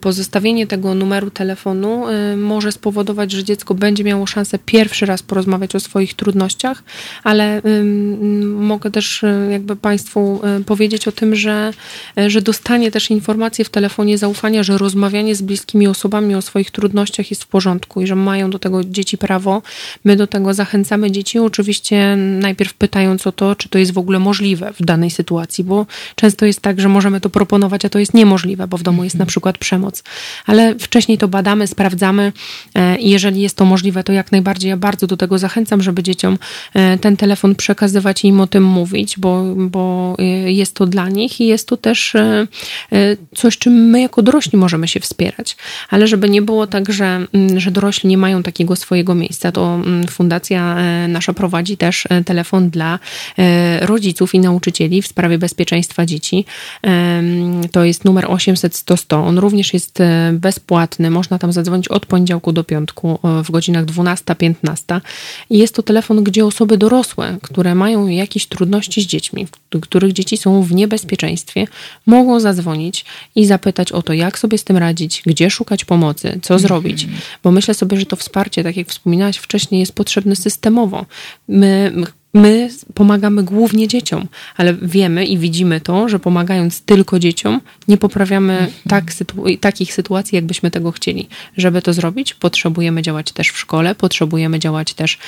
Speaker 3: pozostawienie tego numeru telefonu e, może spowodować, że dziecko będzie miało szansę pierwszy raz porozmawiać o swoich trudnościach, ale mogę też jakby Państwu powiedzieć o tym, że, że do dostanie też informację w telefonie zaufania, że rozmawianie z bliskimi osobami o swoich trudnościach jest w porządku i że mają do tego dzieci prawo. My do tego zachęcamy dzieci, oczywiście najpierw pytając o to, czy to jest w ogóle możliwe w danej sytuacji, bo często jest tak, że możemy to proponować, a to jest niemożliwe, bo w domu jest na przykład przemoc. Ale wcześniej to badamy, sprawdzamy e, i jeżeli jest to możliwe, to jak najbardziej ja bardzo do tego zachęcam, żeby dzieciom e, ten telefon przekazywać i im o tym mówić, bo, bo e, jest to dla nich i jest to też coś, czym my jako dorośli możemy się wspierać. Ale żeby nie było tak, że, mm, że dorośli nie mają takiego swojego miejsca, to mm, fundacja nasza prowadzi też telefon dla rodziców i nauczycieli w sprawie bezpieczeństwa dzieci. To jest numer 800 100 100. On również jest bezpłatny. Można tam zadzwonić od poniedziałku do piątku w godzinach 12-15. I jest to telefon, gdzie osoby dorosłe, które mają jakieś trudności z dziećmi, których dzieci są w niebezpieczeństwie, mogą zadzwonić i zapytać o to, jak sobie z tym radzić, gdzie szukać pomocy, co zrobić. Bo myślę sobie, że to wsparcie, tak jak wspominałaś wcześniej, jest potrzebne systemowo. My My pomagamy głównie dzieciom, ale wiemy i widzimy to, że pomagając tylko dzieciom, nie poprawiamy mhm. tak, sytu takich sytuacji, jakbyśmy tego chcieli. Żeby to zrobić, potrzebujemy działać też w szkole, potrzebujemy działać też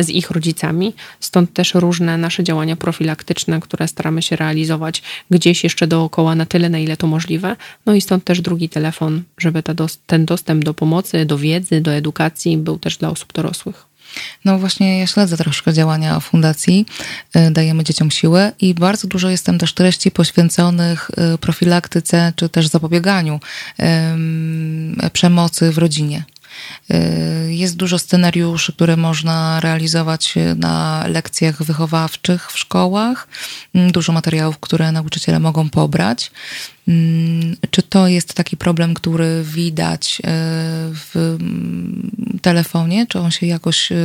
Speaker 3: z ich rodzicami. Stąd też różne nasze działania profilaktyczne, które staramy się realizować gdzieś jeszcze dookoła na tyle, na ile to możliwe. No i stąd też drugi telefon, żeby ten dostęp do pomocy, do wiedzy, do edukacji był też dla osób dorosłych.
Speaker 1: No właśnie, ja śledzę troszkę działania fundacji, y, dajemy dzieciom siłę i bardzo dużo jest tam też treści poświęconych y, profilaktyce czy też zapobieganiu przemocy w rodzinie. Jest dużo scenariuszy, które można realizować na lekcjach wychowawczych w szkołach, mm, dużo materiałów, które nauczyciele mogą pobrać. Mm, czy to jest taki problem, który widać y, w mm, telefonie? Czy on się jakoś. Y,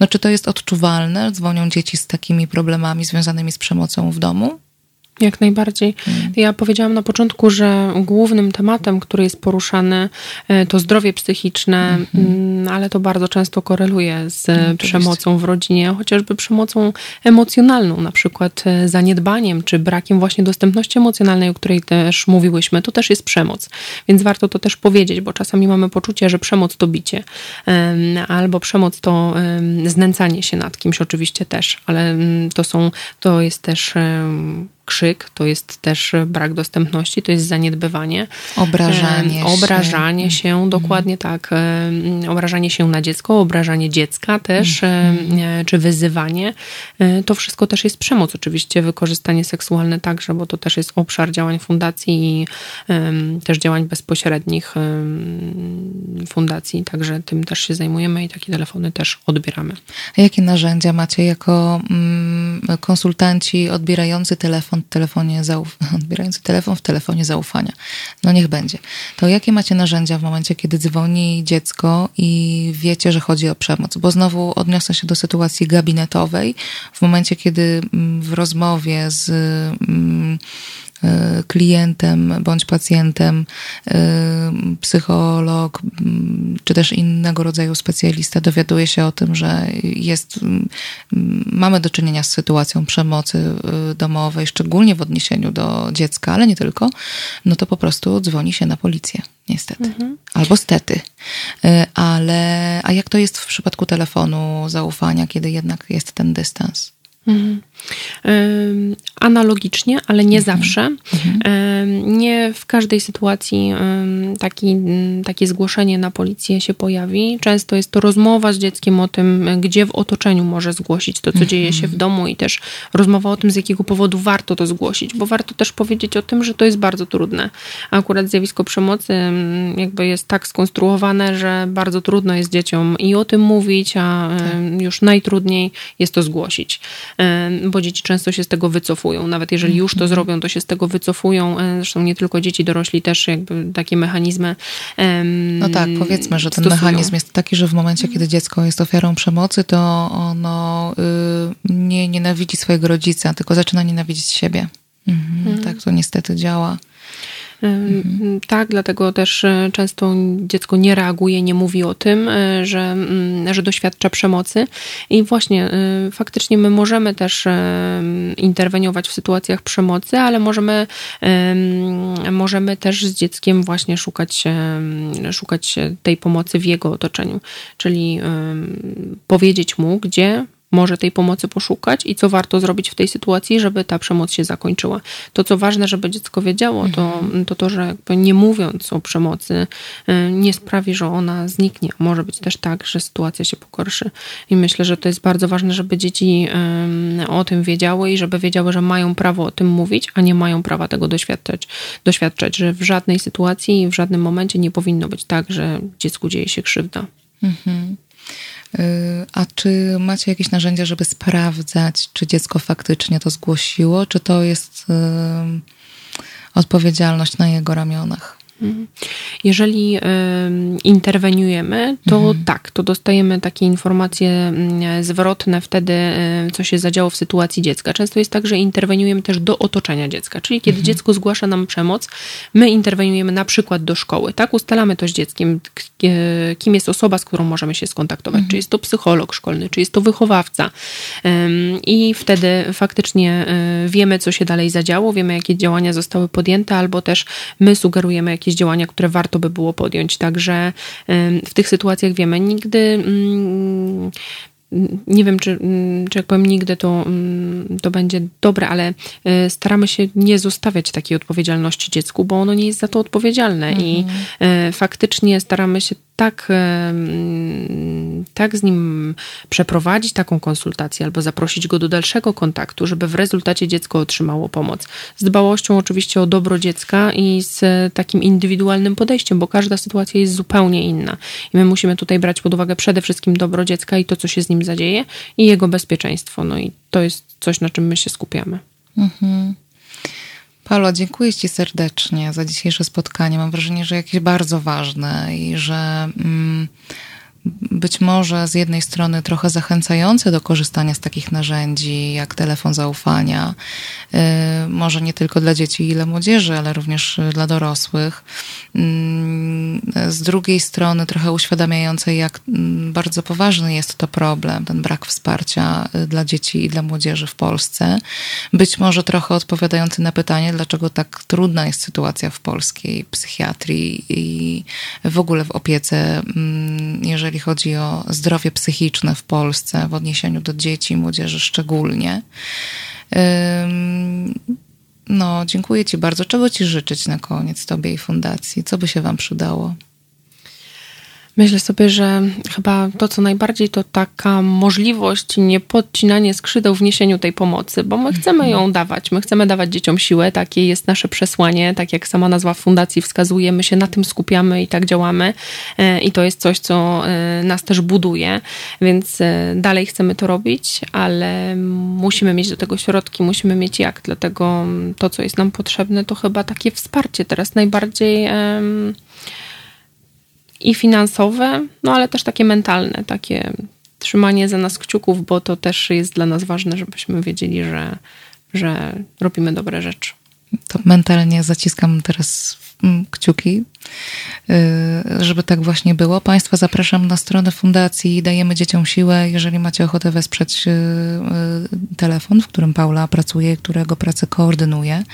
Speaker 1: no, czy to jest odczuwalne? Dzwonią dzieci z takimi problemami związanymi z przemocą w domu?
Speaker 3: Jak najbardziej. Hmm. Ja powiedziałam na początku, że głównym tematem, który jest poruszany, e, to zdrowie psychiczne, hmm. ale to bardzo często koreluje z hmm, przemocą w rodzinie, chociażby przemocą emocjonalną, na przykład e, zaniedbaniem czy brakiem właśnie dostępności emocjonalnej, o której też mówiłyśmy. To też jest przemoc, więc warto to też powiedzieć, bo czasami mamy poczucie, że przemoc to bicie, albo przemoc to znęcanie się nad kimś, oczywiście też, ale mm, to są, to jest też krzyk, to jest też brak dostępności, to jest zaniedbywanie.
Speaker 1: Obrażanie
Speaker 3: się. Obrażanie się, mhm. dokładnie tak. Obrażanie się na dziecko, obrażanie dziecka też, mhm. czy wyzywanie. E, to wszystko też jest przemoc. Oczywiście wykorzystanie seksualne także, bo to też jest obszar działań fundacji i też działań bezpośrednich fundacji, także tym też się zajmujemy i takie telefony też odbieramy.
Speaker 1: A jakie narzędzia macie jako mm, konsultanci odbierający telefon w telefonie zauf- odbierający telefon w telefonie zaufania. No niech będzie. To jakie macie narzędzia w momencie, kiedy dzwoni dziecko i wiecie, że chodzi o przemoc? Bo znowu odniosę się do sytuacji gabinetowej. W momencie, kiedy mm, w rozmowie z mm, klientem bądź pacjentem, e, psycholog czy też innego rodzaju specjalista dowiaduje się o tym, że jest, mamy do czynienia z sytuacją przemocy e, domowej, szczególnie w odniesieniu do dziecka, ale nie tylko, no to po prostu dzwoni się na policję, niestety. Mhm. Albo stety. Ale, a jak to jest w przypadku telefonu zaufania, kiedy jednak jest ten dystans? Mhm.
Speaker 3: Analogicznie, ale nie mhm. zawsze. Mhm. Nie w każdej sytuacji taki, takie zgłoszenie na policję się pojawi. Często jest to rozmowa z dzieckiem o tym, gdzie w otoczeniu może zgłosić to, co dzieje się w mhm. domu i też rozmowa o tym, z jakiego powodu warto to zgłosić, bo warto też powiedzieć o tym, że to jest bardzo trudne. Akurat zjawisko przemocy jakby jest tak skonstruowane, że bardzo trudno jest dzieciom i o tym mówić, a tak. już najtrudniej jest to zgłosić bo dzieci często się z tego wycofują. Nawet jeżeli już to mhm. zrobią, to się z tego wycofują. E, zresztą nie tylko dzieci, dorośli też jakby takie mechanizmy.
Speaker 1: No tak, powiedzmy, że ten stosują. mechanizm jest taki, że w momencie, kiedy dziecko jest ofiarą przemocy, to ono y, nie nienawidzi swojego rodzica, tylko zaczyna nienawidzić siebie. Mhm, mhm. Tak to niestety działa.
Speaker 3: Mhm. Tak, dlatego też e, często dziecko nie reaguje, nie mówi o tym, e, że, mm, że doświadcza przemocy. I właśnie e, faktycznie my możemy też interweniować w sytuacjach przemocy, ale możemy, możemy też z dzieckiem właśnie szukać, szukać tej pomocy w jego otoczeniu. Czyli powiedzieć mu, gdzie może tej pomocy poszukać i co warto zrobić w tej sytuacji, żeby ta przemoc się zakończyła. To, co ważne, żeby dziecko wiedziało, to mhm. to, to że nie mówiąc o przemocy y, nie sprawi, że ona zniknie. Może być też tak, że sytuacja się pogorszy. I myślę, że to jest bardzo ważne, żeby dzieci o tym wiedziały i żeby wiedziały, że mają prawo o tym mówić, a nie mają prawa tego doświadczać. Doświadczać, że w żadnej sytuacji i w żadnym momencie nie powinno być tak, że dziecku dzieje się krzywda. Mhm.
Speaker 1: Y, a czy macie jakieś narzędzia, żeby sprawdzać, czy dziecko faktycznie to zgłosiło, czy to jest odpowiedzialność na jego ramionach?
Speaker 3: Mhm. Jeżeli interweniujemy, to mhm. tak, to dostajemy takie informacje mm, zwrotne wtedy, co się zadziało w sytuacji dziecka. Często jest tak, że interweniujemy też do otoczenia dziecka, czyli kiedy mhm. dziecko zgłasza nam przemoc, my interweniujemy na przykład do szkoły, tak? Ustalamy to z dzieckiem, e, kim jest osoba, z którą możemy się skontaktować, czy jest to psycholog szkolny, czy jest to wychowawca. I wtedy faktycznie e, wiemy, co się dalej zadziało, wiemy, jakie działania zostały podjęte, albo też my sugerujemy jakieś jakieś działania, które warto by było podjąć. Także w tych sytuacjach wiemy, nigdy mm, nie wiem, czy, mm, czy jak powiem nigdy, to, mm, to będzie dobre, ale e, staramy się nie zostawiać takiej odpowiedzialności dziecku, bo ono nie jest za to odpowiedzialne mhm. i e, faktycznie staramy się tak, tak z nim przeprowadzić taką konsultację albo zaprosić go do dalszego kontaktu, żeby w rezultacie dziecko otrzymało pomoc. Z dbałością oczywiście o dobro dziecka i z takim indywidualnym podejściem, bo każda sytuacja jest zupełnie inna. I my musimy tutaj brać pod uwagę przede wszystkim dobro dziecka i to, co się z nim zadzieje i jego bezpieczeństwo. No i to jest coś, na czym my się skupiamy. Mhm.
Speaker 1: Paulo, dziękuję Ci serdecznie za dzisiejsze spotkanie. Mam wrażenie, że jakieś bardzo ważne i że. Mm, być może z jednej strony trochę zachęcające do korzystania z takich narzędzi jak telefon zaufania, y, może nie tylko dla dzieci i dla młodzieży, ale również dla dorosłych. Mm, z drugiej strony trochę uświadamiające, jak mm, bardzo poważny jest to problem, ten brak wsparcia y, dla dzieci i dla młodzieży w Polsce. Być może trochę odpowiadający na pytanie, dlaczego tak trudna jest sytuacja w polskiej psychiatrii i w ogóle w opiece, mm, jeżeli jeżeli chodzi o zdrowie psychiczne w Polsce, w odniesieniu do dzieci i młodzieży szczególnie. No, dziękuję Ci bardzo. Czego Ci życzyć na koniec Tobie i Fundacji? Co by się Wam przydało?
Speaker 3: Myślę sobie, że chyba to, co najbardziej, to taka możliwość, nie podcinanie skrzydeł w niesieniu tej pomocy, bo my chcemy ją dawać. My chcemy dawać dzieciom siłę, takie jest nasze przesłanie, tak jak sama nazwa fundacji wskazuje, my się na tym skupiamy i tak działamy e, i to jest coś, co e, nas też buduje, więc e, dalej chcemy to robić, ale musimy mieć do tego środki, musimy mieć jak, dlatego to, co jest nam potrzebne, to chyba takie wsparcie teraz najbardziej i finansowe, no ale też takie mentalne, takie trzymanie za nas kciuków, bo to też jest dla nas ważne, żebyśmy wiedzieli, że, że robimy dobre rzeczy.
Speaker 1: To mentalnie zaciskam teraz Mm, kciuki, y, żeby tak właśnie było. Państwa zapraszam na stronę fundacji Dajemy Dzieciom Siłę. Jeżeli macie ochotę wesprzeć y, y, telefon, w którym Paula pracuje, którego pracę koordynuje.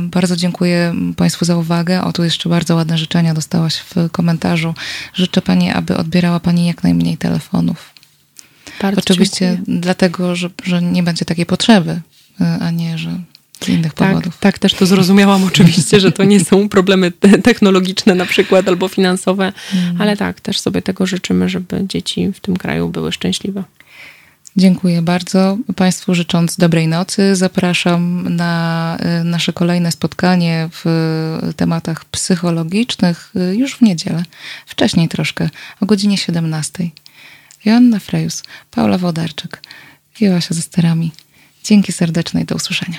Speaker 1: Bardzo dziękuję Państwu za uwagę. O, tu jeszcze bardzo ładne życzenia dostałaś w komentarzu. Życzę Pani, aby odbierała Pani jak najmniej telefonów. Bardzo Oczywiście dziękuję. dlatego, że, że nie będzie takiej potrzeby, a nie, że z innych
Speaker 3: tak,
Speaker 1: powodów.
Speaker 3: Tak, też to zrozumiałam oczywiście, że to nie są problemy technologiczne na przykład albo finansowe, mm. ale tak, też sobie tego życzymy, żeby dzieci w tym kraju były szczęśliwe.
Speaker 1: Dziękuję bardzo Państwu, życząc dobrej nocy. Zapraszam na y, nasze kolejne spotkanie w tematach psychologicznych y, już w niedzielę, wcześniej troszkę, o godzinie 17. Joanna Frejus, Paula Wodarczyk, Joasia ze sterami. Dzięki serdecznej, do usłyszenia.